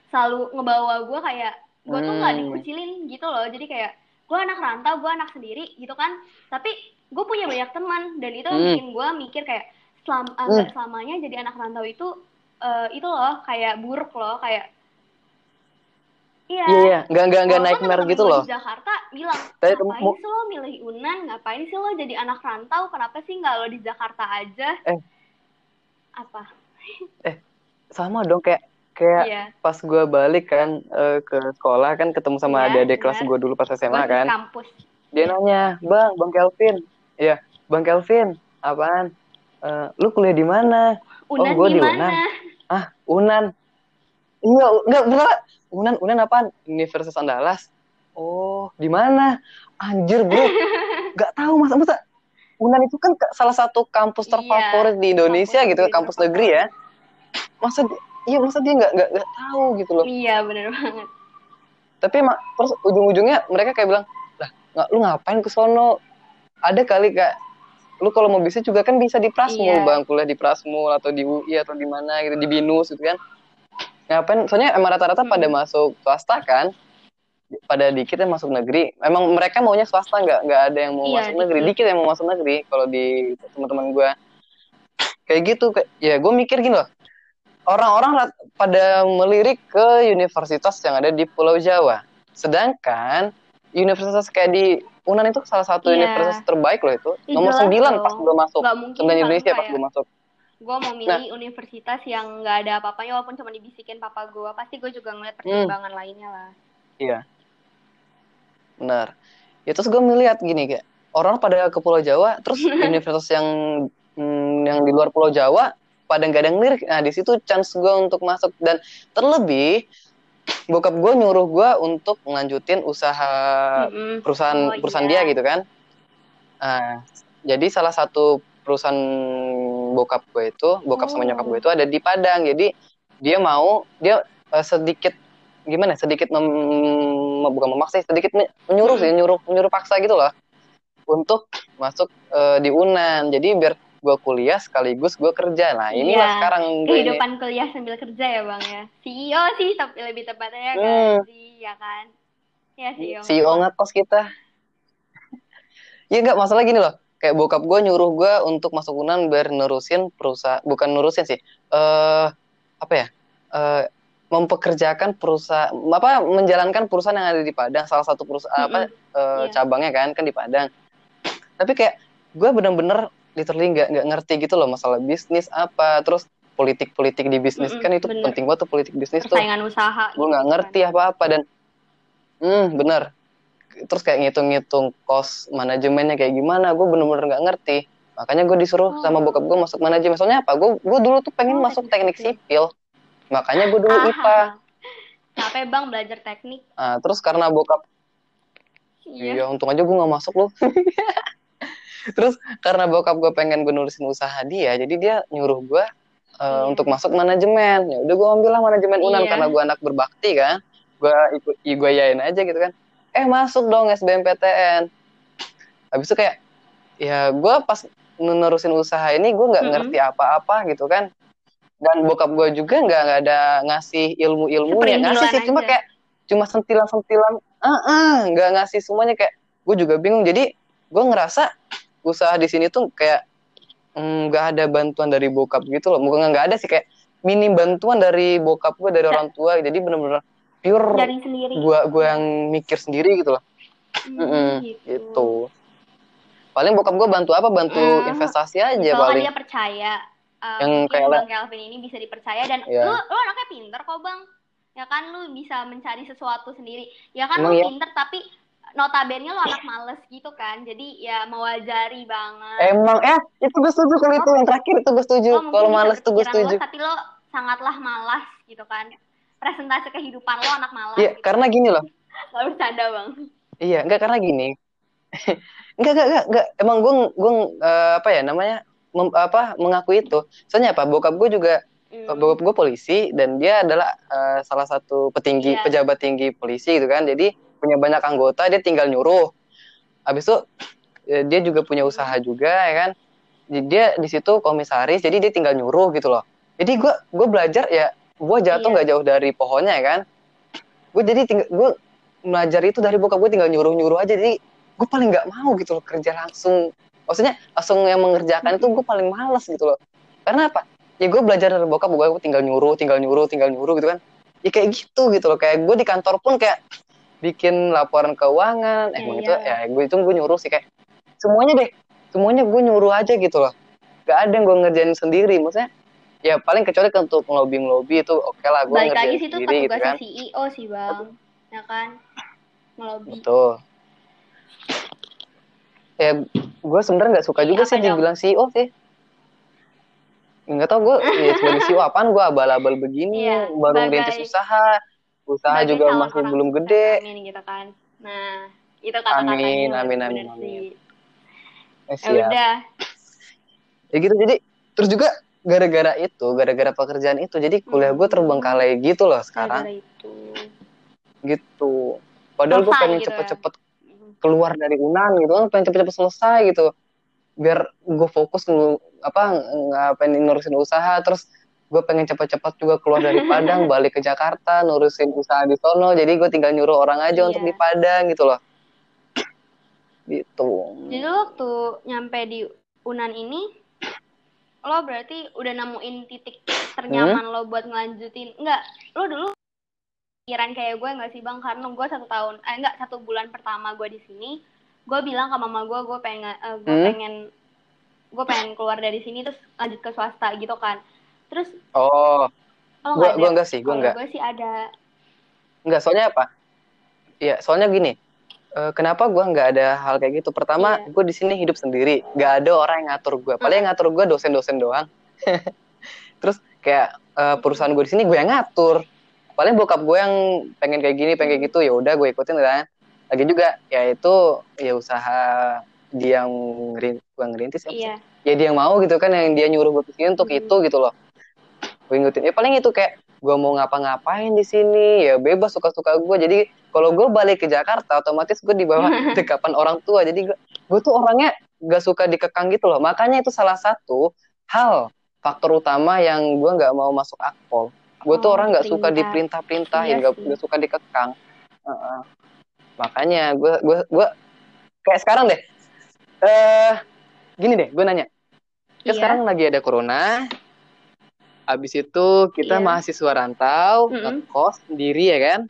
selalu ngebawa gue kayak gue tuh nggak Hmm. dikucilin gitu loh jadi kayak gue anak rantau gue anak sendiri gitu kan tapi gue punya banyak teman dan itu Hmm. bikin gue mikir kayak selam nggak selamanya jadi anak rantau itu eh, itu loh kayak buruk loh kayak iya Iya, iya. Nggak, nggak, nggak Walaupun nightmare gitu loh. Di Jakarta bilang, Tapi ngapain temu- sih lo milih Unan? Ngapain sih lo jadi anak rantau? Kenapa sih nggak lo di Jakarta aja? Eh. Apa? Sama dong kayak kayak Iya. pas gue balik kan eh, ke sekolah kan ketemu sama Iya, adik-adik kelas benar. gue dulu pas SMA Gua di kan. kampus. Dia nanya, "Bang, Bang Kelvin." Iya, "Bang Kelvin, apaan? Eh, lu kuliah di mana?" Unan gua di di Unan. Ah, Unan. Iya, u- enggak bukan. Unan, Unan apaan? Universitas Andalas. Oh, di mana? Anjir, Bro. Enggak tahu masa masa Unan itu kan salah satu kampus Iya, terfavorit di Indonesia kampus gitu, negeri kampus negeri ya. Masa iya masa dia nggak nggak nggak tahu gitu loh. Iya, bener banget. Tapi emang terus ujung-ujungnya mereka kayak bilang, "Lah, nggak lu ngapain ke sono? Ada kali Kak lu kalau mau bisnis juga kan bisa di Prasmul Iya. bang. Kuliah di Prasmul atau di UI atau di mana gitu di binus gitu kan. Ngapain? Soalnya emang rata-rata Hmm. pada masuk swasta kan pada dikit yang masuk negeri. Emang mereka maunya swasta nggak nggak ada yang mau Iya, masuk negeri. dikit. dikit yang mau masuk negeri kalau di teman-teman gue kayak gitu kayak- ya gue mikir gini loh. Orang-orang pada melirik ke universitas yang ada di Pulau Jawa. Sedangkan universitas kayak di Unan itu salah satu Iya. universitas terbaik loh itu Ih, nomor jelas 9 dong. pas gue masuk sembilan kan Indonesia pas gue masuk gue mau milih universitas yang nggak ada apa-apanya walaupun cuma dibisikin papa gue. Pasti gue juga ngeliat pertimbangan lainnya lah. Iya. Benar. Ya terus gue melihat gini kayak orang pada ke Pulau Jawa, terus universitas yang mm, yang di luar Pulau Jawa pada nggak ada yang lirik. Nah di situ chance gue untuk masuk dan terlebih bokap gue nyuruh gue untuk melanjutin usaha Mm-mm. perusahaan Oh, perusahaan iya. dia gitu kan. Nah, jadi salah satu perusahaan bokap gue itu, bokap sama Oh. nyokap gue itu ada di Padang. Jadi dia mau dia eh, sedikit gimana? Sedikit mem, bukan memaksa, sedikit men- menyuruh sih, nyuruh menyuruh paksa gitu loh untuk masuk eh, di Unan. Jadi biar gue kuliah sekaligus gue kerja. Nah, Iya. sekarang gue ini. Kehidupan kuliah sambil kerja ya bang ya. CEO sih tapi lebih tepatnya Hmm. gaji ya kan. Ya CEO. CEO ngekos kita. ya nggak masalah gini loh. Kayak bokap gue nyuruh gue untuk masuk Unan biar nerusin perusahaan, bukan nerusin sih. Eh apa ya? Eh mempekerjakan perusahaan apa menjalankan perusahaan yang ada di Padang salah satu perusahaan apa uh, cabangnya kan kan di Padang tapi kayak gue bener-bener literally nggak nggak ngerti gitu loh masalah bisnis apa terus politik-politik di bisnis mm kan itu bener. penting banget tuh politik bisnis tuh usaha gue nggak gitu ngerti kan. apa-apa dan hmm bener terus kayak ngitung-ngitung kos manajemennya kayak gimana gue bener-bener nggak ngerti makanya gue disuruh oh. sama bokap gue masuk manajemen soalnya apa gue gue dulu tuh pengen oh, masuk teknik sipil Makanya gue dulu IPA. Capek bang belajar teknik. Nah, terus karena bokap, iya, iya untung aja gue gak masuk loh. terus karena bokap gue pengen gue nulisin usaha dia, jadi dia nyuruh gue uh, iya. untuk masuk manajemen. Ya udah gue ambil lah manajemen Unan iya. karena gue anak berbakti kan. Gue ikut gue yain aja gitu kan. Eh masuk dong SBMPTN. Habis itu kayak ya gue pas nerusin usaha ini gue nggak mm -hmm. ngerti apa-apa gitu kan dan bokap gue juga nggak nggak ada ngasih ilmu ilmunya ngasih sih cuma kayak cuma sentilan sentilan ah uh, nggak ngasih semuanya kayak gue juga bingung jadi gue ngerasa usaha di sini tuh kayak mm, nggak mm, ada bantuan dari bokap gitu loh bukan nggak ada sih kayak minim bantuan dari bokap gue dari orang tua jadi bener-bener pure dari sendiri gue gue yang mikir sendiri gitu loh hmm, mm -mm, gitu. gitu paling bokap gue bantu apa bantu hmm. investasi aja paling dia percaya uh, yang kayak Bang Kelvin ini bisa dipercaya dan yeah. lu lu anaknya pinter kok Bang. Ya kan lu bisa mencari sesuatu sendiri. Ya kan Emang lu ya? pinter tapi notabene lu anak males gitu kan. Jadi ya mewajari banget. Emang eh itu gue setuju kalau itu yang terakhir itu gue setuju. Oh, kalau males tuh gue setuju. Lo, tapi lo sangatlah malas gitu kan. Presentasi kehidupan lo anak malas. Iya, gitu. karena gini loh. Gak bercanda, Bang. Iya, enggak karena gini. enggak, enggak, enggak, enggak. Emang gue gue uh, apa ya namanya? mem, apa mengaku itu. Soalnya apa? Bokap gue juga mm. bokap gue polisi dan dia adalah uh, salah satu petinggi yeah. pejabat tinggi polisi gitu kan. Jadi punya banyak anggota, dia tinggal nyuruh. Habis itu ya, dia juga punya usaha juga ya kan. Jadi dia di situ komisaris, jadi dia tinggal nyuruh gitu loh. Jadi gue gue belajar ya gue jatuh iya. nggak yeah. jauh dari pohonnya ya kan. Gue jadi tinggal gue belajar itu dari bokap gue tinggal nyuruh nyuruh aja jadi gue paling nggak mau gitu loh kerja langsung maksudnya langsung yang mengerjakan itu gue paling males gitu loh karena apa ya gue belajar dari bokap gue tinggal nyuruh tinggal nyuruh tinggal nyuruh gitu kan ya kayak gitu gitu loh kayak gue di kantor pun kayak bikin laporan keuangan. Eh yeah, gitu yeah. ya gue itu gue nyuruh sih kayak semuanya deh semuanya gue nyuruh aja gitu loh. Gak ada yang gue ngerjain sendiri maksudnya ya paling kecuali untuk ngelobi ngelobi itu oke okay lah gue balik lagi sih itu sendiri gitu kan. CEO sih bang. Ya kan? Ngelobi. Betul. Ya gue sebenarnya nggak suka juga sih dibilang CEO sih. Nggak tau gue ya sebagai CEO apaan gue abal-abal begini iya, baru merintis usaha usaha juga masih belum gede. amin gitu kan? Nah itu kata-katanya amin amin amin, amin. Eh, ya udah. Ya gitu jadi terus juga gara-gara itu gara-gara pekerjaan itu jadi kuliah gue terbengkalai gitu loh sekarang. Itu. gitu. Padahal gue pengen gitu ya? cepet-cepet keluar dari Unan gitu kan pengen cepet-cepet selesai gitu. Biar gue fokus apa ngapain ngurusin usaha terus gue pengen cepet-cepet juga keluar dari Padang balik ke Jakarta nurusin usaha di sono jadi gue tinggal nyuruh orang aja iya. untuk di Padang gitu loh gitu jadi waktu nyampe di Unan ini lo berarti udah nemuin titik ternyaman hmm? lo buat ngelanjutin enggak lo dulu pikiran kayak gue nggak sih bang karena gue satu tahun eh enggak satu bulan pertama gue di sini gue bilang ke mama gue gue pengen uh, gue hmm? pengen gue pengen keluar dari sini terus lanjut ke swasta gitu kan terus oh gue gue enggak sih gue enggak gue sih ada enggak soalnya apa Iya, soalnya gini, uh, kenapa gue nggak ada hal kayak gitu? Pertama, yeah. gue di sini hidup sendiri, nggak ada orang yang ngatur gue. Paling yang ngatur gue dosen-dosen doang. Terus kayak uh, perusahaan gue di sini gue yang ngatur paling bokap gue yang pengen kayak gini pengen kayak gitu ya udah gue ikutin kan lagi juga ya itu ya usaha dia yang ngerin, gue ngerintis ya, iya. ya dia yang mau gitu kan yang dia nyuruh gue ke sini untuk hmm. itu gitu loh gue ngikutin. Ya paling itu kayak gue mau ngapa-ngapain di sini ya bebas suka-suka gue jadi kalau gue balik ke Jakarta otomatis gue di bawah dekapan orang tua. Jadi gue, gue tuh orangnya gak suka dikekang gitu loh. Makanya itu salah satu hal faktor utama yang gue nggak mau masuk akpol. Gue tuh oh, orang nggak suka diperintah-perintah iya nggak gak suka dikekang. Uh -uh. makanya gue gue gue kayak sekarang deh. Eh uh, gini deh gue nanya. Ya iya. sekarang lagi ada corona Abis itu kita Iya. mahasiswa rantau, Mm-mm. ngekos sendiri ya kan?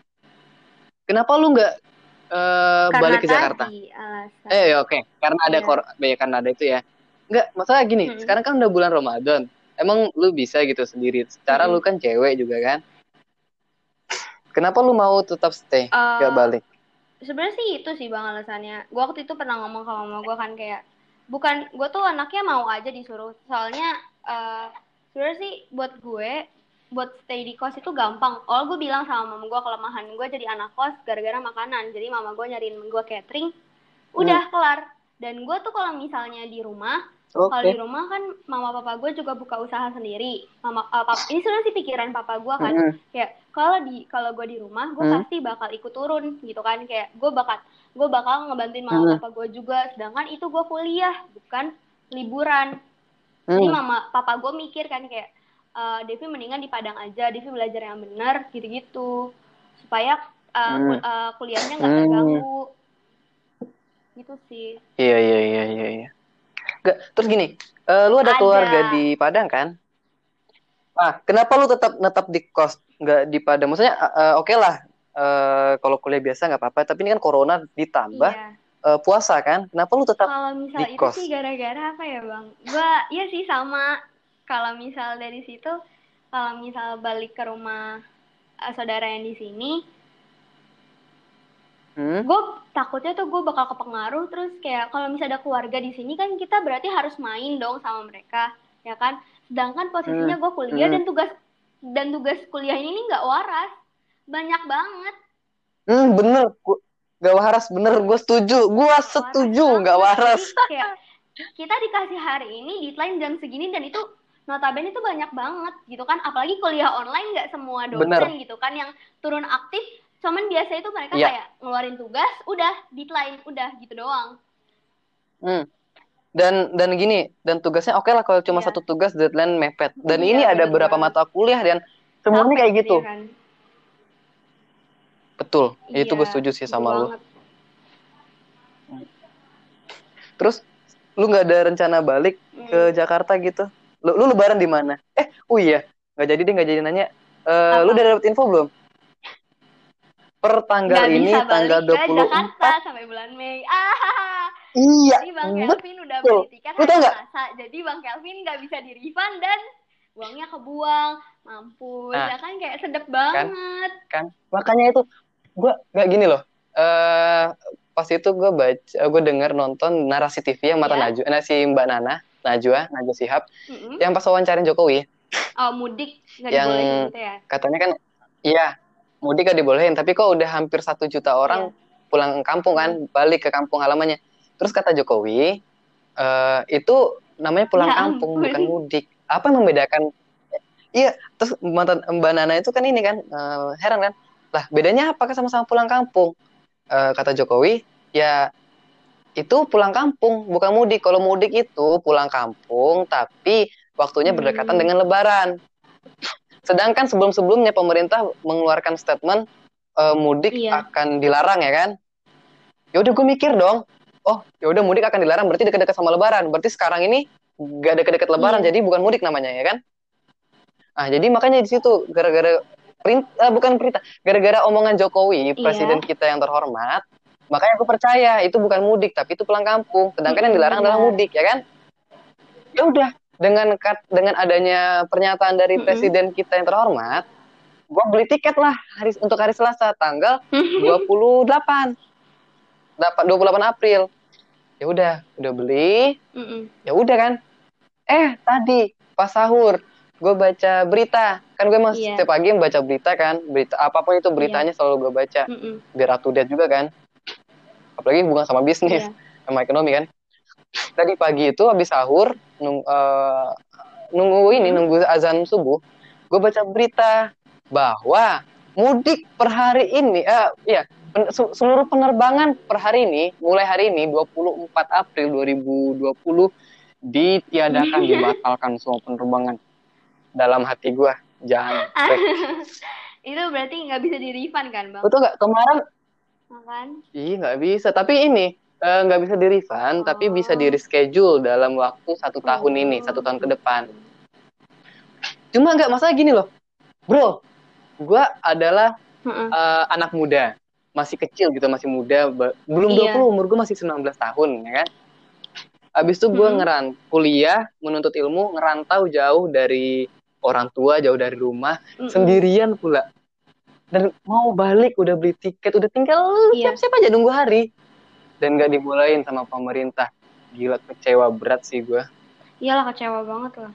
Kenapa lu nggak eh, Karena balik ke Jakarta? tadi alasan. Eh oke, karena ada Iya. kor, ya karena ada itu ya. Enggak, masalah gini, Mm-mm. sekarang kan udah bulan Ramadan. Emang lu bisa gitu sendiri. Secara Mm-mm. lu kan cewek juga kan. Kenapa lu mau tetap stay, Eh, nggak balik? sebenarnya sih itu sih bang alasannya gue waktu itu pernah ngomong sama mama gue kan kayak bukan gue tuh anaknya mau aja disuruh soalnya eh sebenarnya sih buat gue buat stay di kos itu gampang. Oh gue bilang sama mama gue kelemahan gue jadi anak kos gara-gara makanan. Jadi mama gue nyariin gue catering. Udah kelar. Dan gue tuh kalau misalnya di rumah Oke. kalau di rumah kan mama papa gue juga buka usaha sendiri. Mama eh, pap- ini sebenarnya sih pikiran papa gue kan. Mm-mm. kayak kalau di kalau gue di rumah gue Hmm. pasti bakal ikut turun gitu kan. Kayak gue bakal gue bakal ngebantuin mama Hmm. papa gue juga. Sedangkan itu gue kuliah bukan liburan jadi Hmm. mama papa gue mikir kan kayak eh, Devi mendingan di Padang aja Devi belajar yang benar gitu-gitu supaya eh, Hmm. kul- eh, kuliahnya nggak Hmm. terganggu gitu sih Iya iya iya iya. iya. Nggak, terus gini, eh, lu ada Ada. keluarga di Padang kan? Ah, kenapa lu tetap netap di kos, nggak di Padang? Maksudnya, eh, oke lah, eh, kalau kuliah biasa nggak apa-apa. Tapi ini kan corona ditambah iya eh, puasa kan? Kenapa lu tetap? kalau misal di itu kos. sih gara-gara apa ya bang gue iya sih sama kalau misal dari situ kalau misal balik ke rumah eh, saudara yang di sini Hmm? gue takutnya tuh gue bakal kepengaruh terus kayak kalau misalnya ada keluarga di sini kan kita berarti harus main dong sama mereka ya kan sedangkan posisinya gue kuliah Hmm. dan tugas dan tugas kuliah ini nih nggak waras banyak banget Hmm, bener. Gua, nggak waras, bener. Gue setuju. Gue setuju, waras. Jadi kayak kita dikasih hari ini deadline jam segini dan itu notabene itu banyak banget gitu kan apalagi kuliah online nggak semua dosen Bener. gitu kan yang turun aktif cuman biasa itu mereka Iya. kayak ngeluarin tugas udah deadline udah gitu doang Hmm. Dan dan gini, dan tugasnya oke lah kalau cuma Iya. satu tugas deadline mepet. Dan Iya, ini ada beberapa mata kuliah dan semuanya kayak gitu. ya kan? Betul. Itu gue Iya, setuju sih sama lu. banget. Terus lu nggak ada rencana balik Hmm. ke Jakarta gitu? Lu, lu lebaran di mana? Eh, oh iya, nggak jadi deh, nggak jadi nanya. Eh, lu udah dapet info belum? Per tanggal Nggak ini, bisa tanggal balik ke 24. Jakarta sampai bulan Mei ah Iya, jadi bang betul. Kelvin udah beli tiket hari? Selasa jadi bang Kelvin nggak bisa di refund dan uangnya kebuang mampus Nah, ya kan kayak sedep banget kan makanya itu gue nggak gini loh. Eh pas itu gue baca gue denger nonton narasi TV yang mata Iya. Najwa nah, si Mbak Nana Najwa Najwa Shihab Mm-mm. yang pas wawancarin Jokowi. Oh mudik nggak Yang- gitu ya? katanya kan iya mudik gak dibolehin tapi kok udah hampir satu juta orang pulang kampung kan balik ke kampung halamannya. Terus kata Jokowi eh itu namanya pulang Ya kampung ampun. bukan mudik. Apa yang membedakan? Iya terus mantan Mbak Nana itu kan ini kan eh, heran kan lah bedanya apa? Sama-sama pulang kampung. Eh, kata Jokowi ya itu pulang kampung bukan mudik. Kalau mudik itu pulang kampung tapi waktunya berdekatan Hmm. dengan Lebaran. Sedangkan sebelum-sebelumnya pemerintah mengeluarkan statement eh, mudik Iya. akan dilarang ya kan? Ya udah gue mikir dong. Oh ya udah mudik akan dilarang berarti dekat-dekat sama Lebaran. Berarti sekarang ini gak dekat-dekat Lebaran Iya. jadi bukan mudik namanya ya kan? Ah jadi makanya di situ gara-gara perintah bukan perintah gara-gara omongan Jokowi Iya. presiden kita yang terhormat makanya aku percaya itu bukan mudik tapi itu pulang kampung sedangkan yang dilarang adalah benar. mudik ya kan ya udah dengan kat, dengan adanya pernyataan dari Mm-mm. presiden kita yang terhormat gue beli tiket lah hari untuk hari Selasa tanggal 28 dapat 28 April ya udah udah beli Mm-mm. ya udah kan eh tadi pas sahur gue baca berita. Kan gue emang Iya. setiap pagi baca berita kan. Berita apa pun itu beritanya selalu gue baca. Mm-mm. biar up to date juga kan. Apalagi hubungan sama bisnis Iya. sama ekonomi kan. Tadi pagi itu habis sahur nung, eh, nunggu ini nunggu azan subuh gue baca berita bahwa mudik per hari ini eh ya pen- se- seluruh penerbangan per hari ini mulai hari ini 24 April 2020 ditiadakan dibatalkan semua penerbangan dalam hati gue jangan. Itu berarti nggak bisa di refund kan bang? Betul nggak? Kemarin makan Iya nggak bisa, tapi ini eh, nggak bisa di refund, tapi bisa di Oh. reschedule dalam waktu satu tahun Oh. ini, satu tahun ke depan. cuma nggak masalah gini loh. Bro gue adalah uh, anak muda. Masih kecil gitu masih muda. Belum iya. 20 umur gue masih 19 tahun ya kan? Abis itu gue hmm. ngeran kuliah menuntut ilmu ngerantau jauh dari orang tua jauh dari rumah hmm. sendirian pula. Dan mau balik udah beli tiket udah tinggal iya. siap-siap aja nunggu hari. Dan gak dimulain sama pemerintah. Gila kecewa berat sih gue iyalah kecewa banget lah.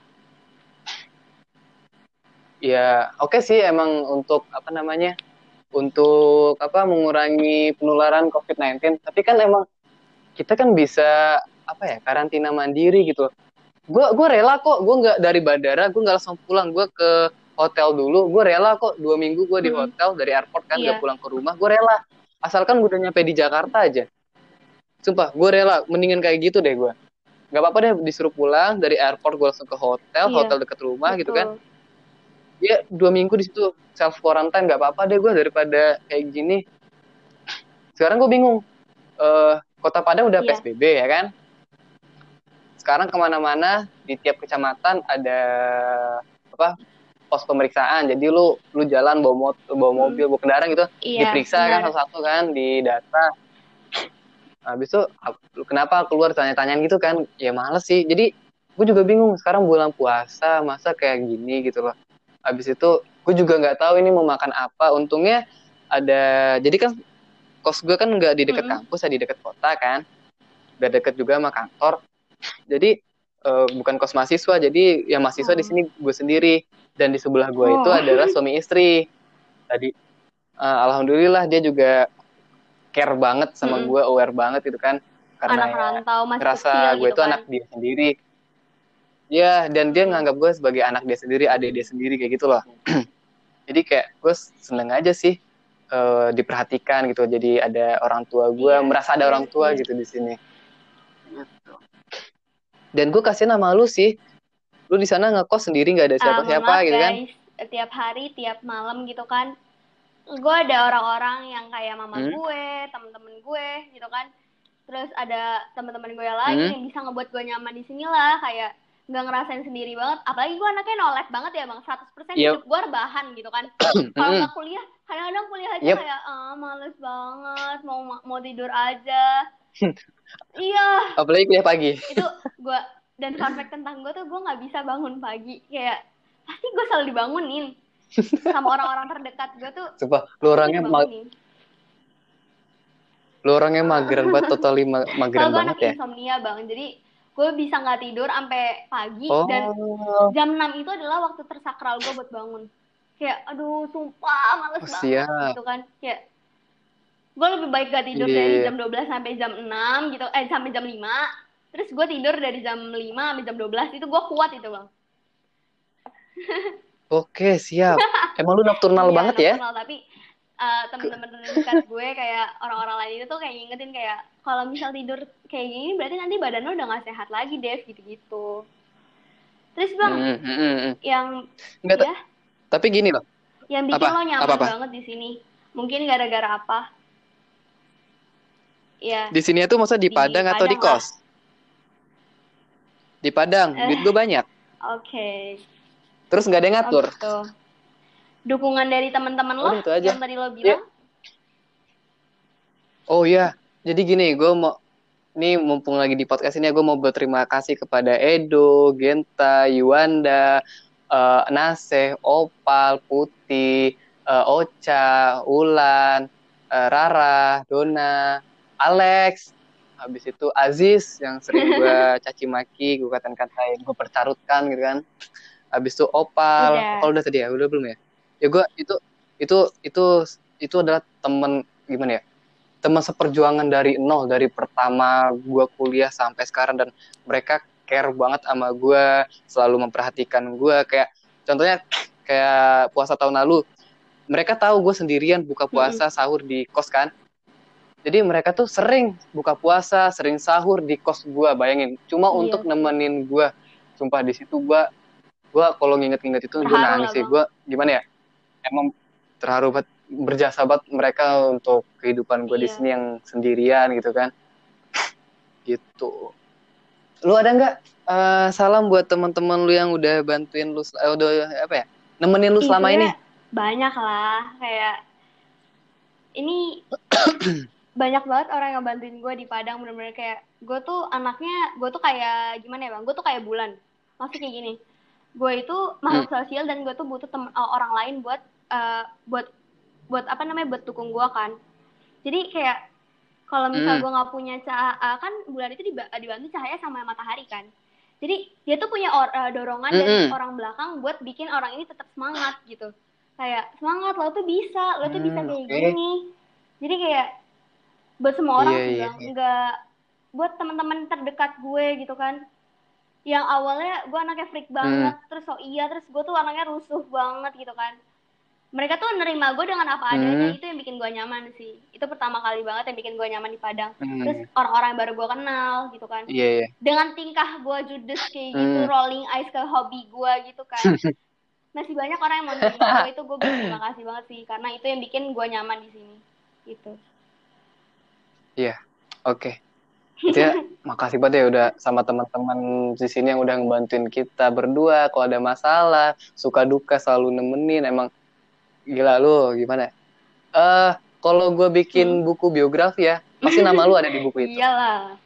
Ya oke okay sih emang untuk apa namanya untuk apa mengurangi penularan COVID-19 tapi kan emang kita kan bisa apa ya karantina mandiri gitu gue gue rela kok. Gue nggak dari bandara gue nggak langsung pulang. Gue ke hotel dulu. Gue rela kok. Dua minggu gue di hmm. hotel dari airport kan yeah. gak pulang ke rumah. Gue rela. Asalkan gue udah nyampe di Jakarta aja. Sumpah gue rela. Mendingan kayak gitu deh gue nggak apa-apa deh disuruh pulang dari airport gue langsung ke hotel yeah. hotel deket rumah Betul. gitu kan. Ya dua minggu di situ. Self quarantine nggak apa-apa deh gue daripada kayak gini. Sekarang gue bingung. Uh, kota Padang udah yeah. psbb ya kan sekarang ke mana-mana di tiap kecamatan ada apa pos pemeriksaan. Jadi lu lu jalan bawa motor bawa mobil bawa kendaraan gitu. Iya, diperiksa kan benar. kan satu-satu kan di data. Habis itu kenapa keluar tanya-tanyaan gitu kan? Ya males sih. Jadi gue juga bingung sekarang bulan puasa masa kayak gini gitu loh. Habis itu gue juga nggak tahu ini mau makan apa. Untungnya ada jadi kan kos gue kan nggak di dekat mm -hmm. kampus ya di dekat kota kan. Nggak deket juga sama kantor jadi uh, bukan kos mahasiswa jadi yang mahasiswa oh. di sini gue sendiri dan di sebelah gue oh. itu adalah suami istri tadi uh, alhamdulillah dia juga care banget sama -hmm. gue aware banget itu kan karena anak rantau masih ngerasa gue gitu itu kan. anak dia sendiri Ya, dan dia nganggap gue sebagai anak dia sendiri, adik dia sendiri kayak gitu loh. Jadi kayak gue seneng aja sih uh, diperhatikan gitu. Jadi ada orang tua gue, yeah. merasa ada orang tua yeah. gitu di sini. Dan gue kasih nama lu sih. Lu di sana ngekos sendiri nggak ada siapa-siapa uh, gitu kan? Tiap hari, tiap malam gitu kan. Gue ada orang-orang yang kayak mama hmm? gue, temen-temen gue gitu kan. Terus ada teman-teman gue yang lain hmm? yang bisa ngebuat gue nyaman di sini lah kayak nggak ngerasain sendiri banget apalagi gue anaknya nolak banget ya bang 100% yep. hidup gue rebahan gitu kan kalau nggak kuliah kadang-kadang kuliah aja yep. kayak ah males banget mau mau tidur aja iya. Apalagi kuliah pagi. Itu gue dan fun fact tentang gue tuh gue nggak bisa bangun pagi. Kayak pasti gue selalu dibangunin. Sama orang-orang terdekat gue tuh coba lu orangnya ma lu orangnya mageran banget totally mageran banget ya? insomnia bang. Jadi gue bisa nggak tidur sampai pagi oh. dan jam 6 itu adalah waktu tersakral gue buat bangun. Kayak aduh sumpah males oh, banget siap. gitu kan. Kayak gue lebih baik gak tidur yeah. dari jam 12 sampai jam 6 gitu eh sampai jam 5 terus gue tidur dari jam 5 sampai jam 12 itu gue kuat itu bang Oke siap. Emang lu nocturnal iya, banget ya? Tapi uh, temen-temen dekat gue kayak orang-orang lain itu tuh kayak ngingetin kayak kalau misal tidur kayak gini berarti nanti badan lo udah gak sehat lagi Dev gitu-gitu terus bang mm, mm, mm, yang Enggak, ya tapi gini loh yang bikin apa? lo nyaman apa, apa? banget di sini mungkin gara-gara apa ya di sini itu maksudnya di, di Padang, Padang atau di kos lah. di Padang eh. duit gue banyak oke okay. terus nggak ada yang ngatur oh, gitu dukungan dari teman-teman lo itu aja. yang tadi lo bilang? Ya. Oh iya, jadi gini, gue mau ini mumpung lagi di podcast ini, gue mau berterima kasih kepada Edo, Genta, Yuanda, uh, Naseh, Opal, Putih, uh, Ocha, Ulan, uh, Rara, Dona, Alex, habis itu Aziz yang sering gue caci maki, gue katain-katain, gue percarutkan gitu kan. Habis itu Opal, udah. Opal udah tadi ya, udah belum ya? ya gue itu itu itu itu adalah temen gimana ya? Teman seperjuangan dari nol dari pertama gue kuliah sampai sekarang dan mereka care banget sama gue selalu memperhatikan gue kayak contohnya kayak puasa tahun lalu. Mereka tahu gue sendirian buka puasa sahur di kos kan jadi mereka tuh sering buka puasa sering sahur di kos gue bayangin. Cuma iya. untuk nemenin gue sumpah di situ gue gue kalau nginget-nginget itu gue nangis sih. gue gimana ya emang terharu banget berjasa banget mereka untuk kehidupan gue iya. di sini yang sendirian gitu kan. Gitu. Lu ada nggak uh, salam buat teman-teman lu yang udah bantuin lu uh, udah apa ya nemenin lu selama ini? banyak lah. Kayak ini banyak banget orang yang bantuin gue di Padang bener-bener kayak gue tuh anaknya gue tuh kayak gimana ya bang gue tuh kayak bulan maksudnya kayak gini gue itu makhluk hmm. sosial dan gue tuh butuh tem uh, orang lain buat uh, buat buat apa namanya buat dukung gue kan jadi kayak kalau misal hmm. gue nggak punya cahaya kan bulan itu dibantu cahaya sama matahari kan jadi dia tuh punya or, uh, dorongan hmm. dari orang belakang buat bikin orang ini tetap semangat gitu kayak semangat lo tuh bisa lo tuh hmm, bisa kayak okay. gini jadi kayak buat semua orang yeah, sih yeah, yeah. nggak buat teman-teman terdekat gue gitu kan yang awalnya gue anaknya freak banget hmm. terus so iya terus gue tuh anaknya rusuh banget gitu kan mereka tuh nerima gue dengan apa adanya hmm. itu yang bikin gue nyaman sih itu pertama kali banget yang bikin gue nyaman di Padang hmm. terus orang-orang yang baru gue kenal gitu kan yeah, yeah. dengan tingkah gue judes kayak gitu hmm. rolling eyes ke hobi gue gitu kan masih banyak orang yang mau nerima gue itu gue berterima kasih banget sih karena itu yang bikin gue nyaman di sini gitu iya yeah. oke okay ya makasih banget ya udah sama teman-teman di sini yang udah ngebantuin kita berdua kalau ada masalah suka duka selalu nemenin emang gila lu gimana eh uh, kalau gue bikin hmm. buku biografi ya pasti nama lu ada di buku itu iyalah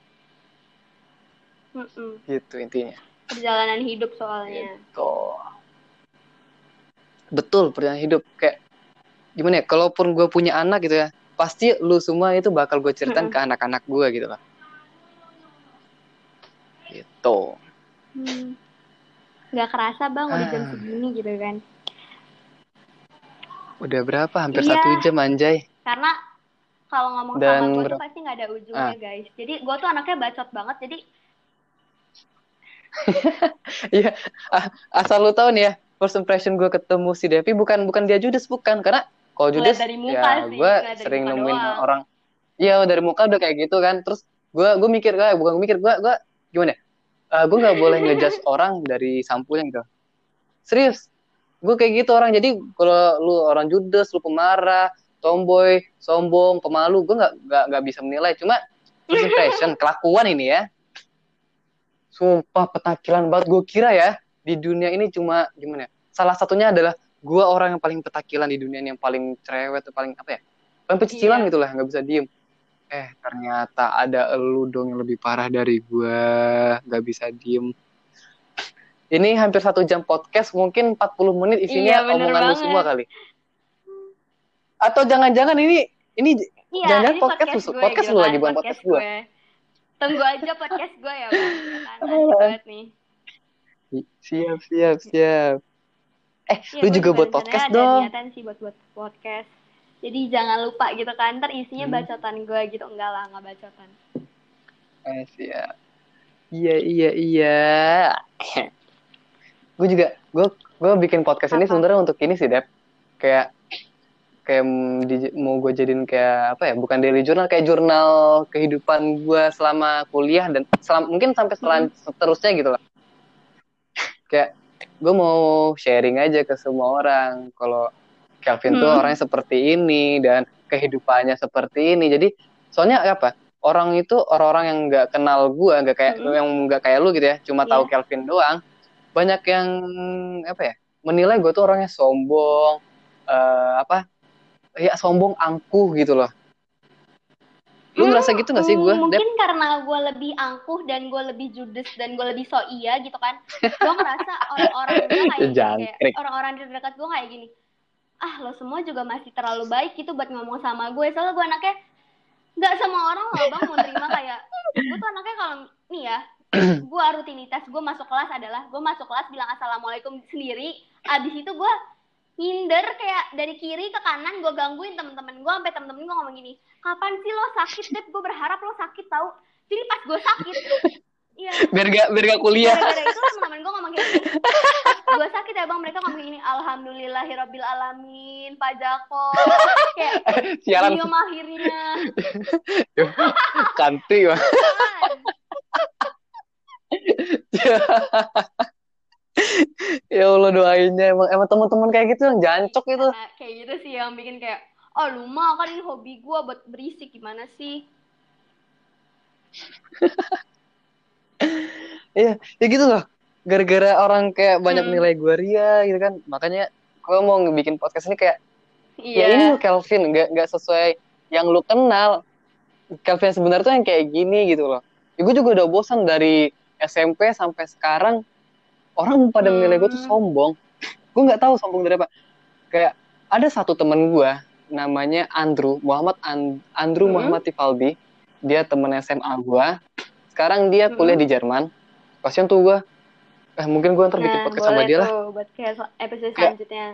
Mm-mm. gitu intinya perjalanan hidup soalnya gitu. betul perjalanan hidup kayak gimana ya kalaupun gue punya anak gitu ya pasti lu semua itu bakal gue ceritain mm-hmm. ke anak-anak gue gitu lah. Gitu. Hmm. nggak kerasa bang udah jam ah. segini gitu kan. Udah berapa? Hampir iya, satu jam anjay. Karena kalau ngomong Dan sama gue tuh pasti nggak ada ujungnya ah. guys. Jadi gue tuh anaknya bacot banget jadi Iya, asal lu tahu nih ya, first impression gue ketemu si Devi bukan bukan dia Judas bukan, karena kalau dari muka ya gue sering nemuin doang. orang, iya dari muka udah kayak gitu kan, terus gue gue mikir kayak bukan gue mikir gue gue gimana? Ya? uh, eh, gue nggak boleh ngejudge orang dari sampulnya gitu. Serius. Gue kayak gitu orang. Jadi kalau lu orang judes lu pemarah tomboy sombong pemalu gue nggak nggak nggak bisa menilai. Cuma impression kelakuan ini ya. Sumpah petakilan banget. Gue kira ya di dunia ini cuma gimana ya? Salah satunya adalah gue orang yang paling petakilan di dunia ini yang paling cerewet paling apa ya? Paling pecicilan iya. gitu lah nggak bisa diem. Eh ternyata ada elu dong yang lebih parah dari gue nggak bisa diem. Ini hampir satu jam podcast mungkin 40 menit isinya iya, omongan lu semua kali. Atau jangan-jangan ini ini iya, jangan-jangan podcast, podcast, gue, podcast lu lagi bukan podcast, podcast gue. gue. Tunggu aja podcast gue ya bang. Nih. Siap siap siap eh ya, lu juga buat podcast dong. ada niatan sih buat buat podcast. Jadi jangan lupa gitu kan ntar isinya hmm. bacotan gue gitu. Enggak lah nggak bacotan. Eh siap iya iya iya. Gue juga gue gue bikin podcast Apa? ini sebenarnya untuk ini sih Dep. Kayak kayak di, mau gue jadiin kayak apa ya bukan daily journal kayak jurnal kehidupan gue selama kuliah dan selama, mungkin sampai selan, hmm. seterusnya gitu lah. Kayak gue mau sharing aja ke semua orang kalau Kelvin hmm. tuh orangnya seperti ini dan kehidupannya seperti ini. Jadi soalnya apa? Orang itu orang-orang yang nggak kenal gue, nggak kayak hmm. yang nggak kayak lu gitu ya, cuma yeah. tahu Kelvin doang. Banyak yang apa ya? Menilai gue tuh orangnya sombong, uh, apa? Ya sombong, angkuh gitu loh. Lu hmm, ngerasa gitu gak sih gue? Mungkin Dep? karena gue lebih angkuh dan gue lebih judes dan gue lebih so iya gitu kan. Gue ngerasa orang-orang kayak orang-orang di dekat gue kayak gini ah lo semua juga masih terlalu baik gitu buat ngomong sama gue soalnya gue anaknya nggak semua orang loh bang mau terima kayak gue tuh anaknya kalau nih ya gue rutinitas gue masuk kelas adalah gue masuk kelas bilang assalamualaikum sendiri abis itu gue nginder kayak dari kiri ke kanan gue gangguin temen-temen gue sampai temen-temen gue ngomong gini kapan sih lo sakit deh gue berharap lo sakit tau jadi pas gue sakit Iya. Biar gak biar gak kuliah. Gara-gara itu teman-teman gue ngomong kayak gini. gue sakit ya bang, mereka ngomong gini. Alhamdulillahirabbil alamin, Pak Jako. Kayak Sialan. Diem akhirnya. Kantri mah. ya Allah doainnya emang emang teman-teman kayak gitu yang jancok itu. Nah, kayak gitu sih yang bikin kayak oh lu mah kan ini hobi gue buat berisik gimana sih? Iya, ya gitu loh. Gara-gara orang kayak banyak Hmm. nilai gue ria gitu kan. Makanya gue mau bikin podcast ini kayak Iya. ya ini lu Kelvin nggak nggak sesuai yang lu kenal. Kelvin sebenarnya tuh yang kayak gini gitu loh. Ya, gue juga udah bosan dari SMP sampai sekarang orang pada Hmm. menilai gue tuh sombong. gue nggak tahu sombong dari apa. Kayak ada satu temen gue namanya Andrew Muhammad An- Andrew Hmm. Muhammad Tifaldi. Dia temen SMA gue. Sekarang dia kuliah Hmm. di Jerman. Kasian tuh gue. Eh mungkin gue ntar bikin Nah, podcast sama dia lah. buat kayak episode Kayak- selanjutnya.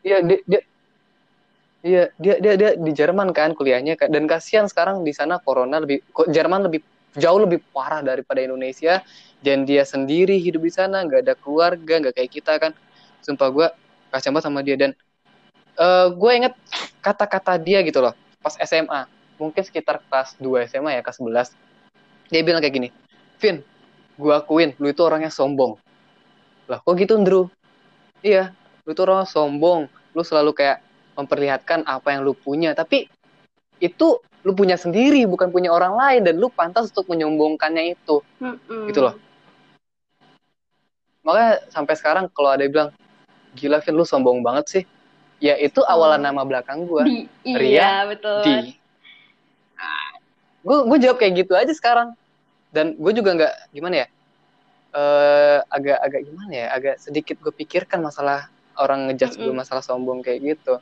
Iya dia dia Iya, dia dia dia di Jerman kan kuliahnya dan kasihan sekarang di sana corona lebih Jerman lebih jauh lebih parah daripada Indonesia. Dan dia sendiri hidup di sana nggak ada keluarga nggak kayak kita kan. Sumpah gue kasihan banget sama dia. Dan eh gue inget kata-kata dia gitu loh pas SMA mungkin sekitar kelas 2 SMA ya kelas 11 dia bilang kayak gini Vin gue akuin lu itu orangnya sombong. Lah kok gitu Andrew iya lu itu orang sombong. Lu selalu kayak memperlihatkan apa yang lu punya. Tapi itu lu punya sendiri bukan punya orang lain dan lu pantas untuk menyombongkannya itu Mm-mm. Gitu loh. makanya sampai sekarang kalau ada yang bilang gila Vin lu sombong banget sih ya itu awalan nama belakang gua Di, iya, Ria, betul. di gue gue jawab kayak gitu aja sekarang dan gue juga nggak gimana ya eh agak agak gimana ya agak sedikit gue pikirkan masalah orang ngejudge gue Mm-mm. masalah sombong kayak gitu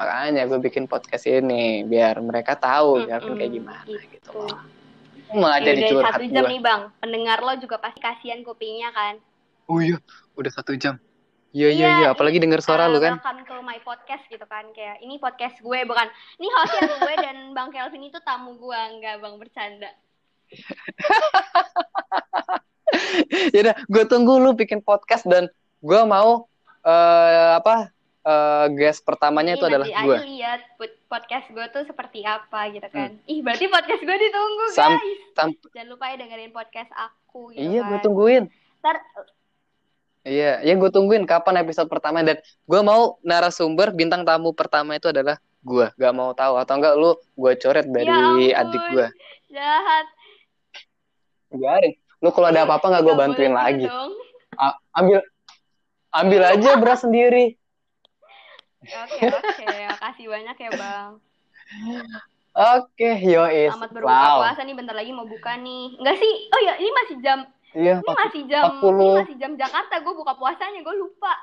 makanya gue bikin podcast ini biar mereka tahu ya Mm-mm, kayak gimana gitu. gitu. Loh malah Ya jadi udah curhat satu jam gue nih bang, pendengar lo juga pasti kasihan kupingnya kan. oh iya udah satu jam. Iya iya iya apalagi dengar suara Eh, lu kan? Welcome to my podcast gitu kan. Kayak ini podcast gue bukan. Ini hostnya gue dan bang Kelvin itu tamu gue nggak bang. Bercanda. ya udah gue tunggu lu bikin podcast dan gue mau eh apa eh guest pertamanya itu Ih, adalah gue lihat pod- podcast gue tuh seperti apa gitu kan. Ih berarti podcast gue ditunggu Hmm. Sam- guys. sam- Jangan lupa ya dengerin podcast aku gitu iya kan. gue tungguin Ntar Iya, ya gue tungguin kapan episode pertama dan gue mau narasumber bintang tamu pertama itu adalah gue. Gak mau tahu atau enggak lu gue coret dari Ya ampun. adik gue. jahat. Biarin. Lu kalau ada apa-apa nggak gue bantuin lagi. gitu dong. A- ambil ambil aja beras sendiri. Oke oke, makasih banyak ya bang. Oke, yois. Selamat berbuka Wow. puasa nih, bentar lagi mau buka nih. Enggak sih? Oh ya, ini masih jam Iya, Ini masih jam 40. ini masih jam Jakarta. Gue buka puasanya, gue lupa.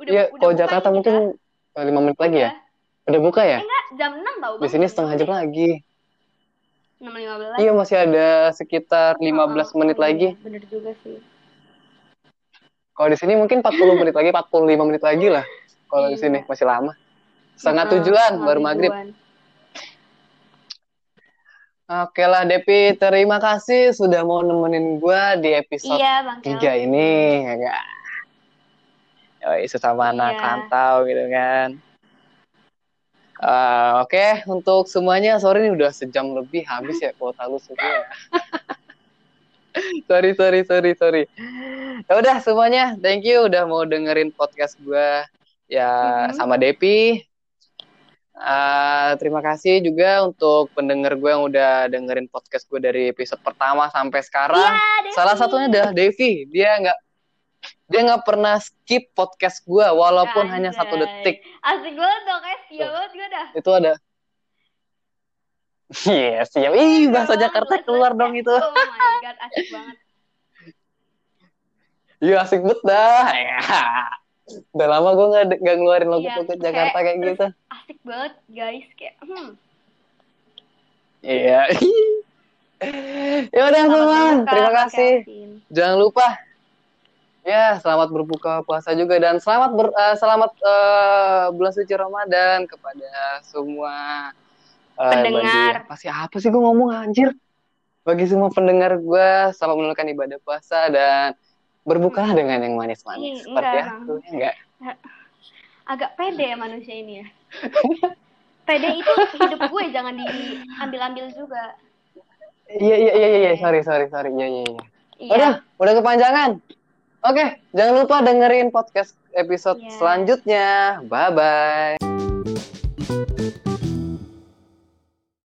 Udah, Iya, udah kalau buka Jakarta ini mungkin kita. eh, lima menit lagi ya. Udah. Udah buka ya? Eh enggak, jam 6 tau Di sini setengah jam lagi. 6.15. Iya, masih ada sekitar 15 Oh, oh, menit oh, lagi. iya, Bener juga sih. Kalau di sini mungkin 40 menit lagi, 45 menit lagi lah. Kalau di Iya. sini masih lama. Setengah Heeh, tujuan baru maghrib. Oke lah Depi, terima kasih sudah mau nemenin gua di episode Iya, Bang tiga Kel. ini. Ya. Yoi, sesama anak Iya. rantau gitu kan. Eh, Oke, untuk semuanya, sorry nih udah sejam lebih habis ya kuota lu semua. sorry, sorry, sorry, sorry. Ya udah semuanya, thank you udah mau dengerin podcast gua ya Mhm. sama Depi. Eh, terima kasih juga untuk pendengar gue yang udah dengerin podcast gue dari episode pertama sampai sekarang. Iya, Devi. Salah satunya adalah Devi. Dia nggak dia nggak pernah skip podcast gue walaupun hanya satu Anjay. detik. Asik banget dong, guys. Iya banget gue dah. Itu ada. Yes, siap. Ih, bahasa Iya, Jakarta keluar ya. dong itu. Oh my god, asik banget. Iya, asik bet dah. Ya. Udah lama gue nggak nggak ngeluarin logo Iya, podcast kayak- Jakarta kayak gitu. Asik banget, guys. Kayak, hmm. Iya. ya udah berbuka, terima kasih. Jangan lupa ya selamat berbuka puasa juga dan selamat ber, eh, selamat eh, bulan suci Ramadan kepada semua Pendengar. bagi- apa sih apa sih gue ngomong anjir? Bagi semua pendengar gue selamat menunaikan ibadah puasa dan berbukalah dengan yang manis-manis. Ih, seperti enggak, aku enggak? Agak pede ya manusia ini ya. pede itu hidup gue, jangan diambil-ambil juga. iya iya iya iya. Sorry sorry sorry. Iya iya iya. Iya. udah udah kepanjangan. Oke jangan lupa dengerin podcast episode Iya. selanjutnya. Bye bye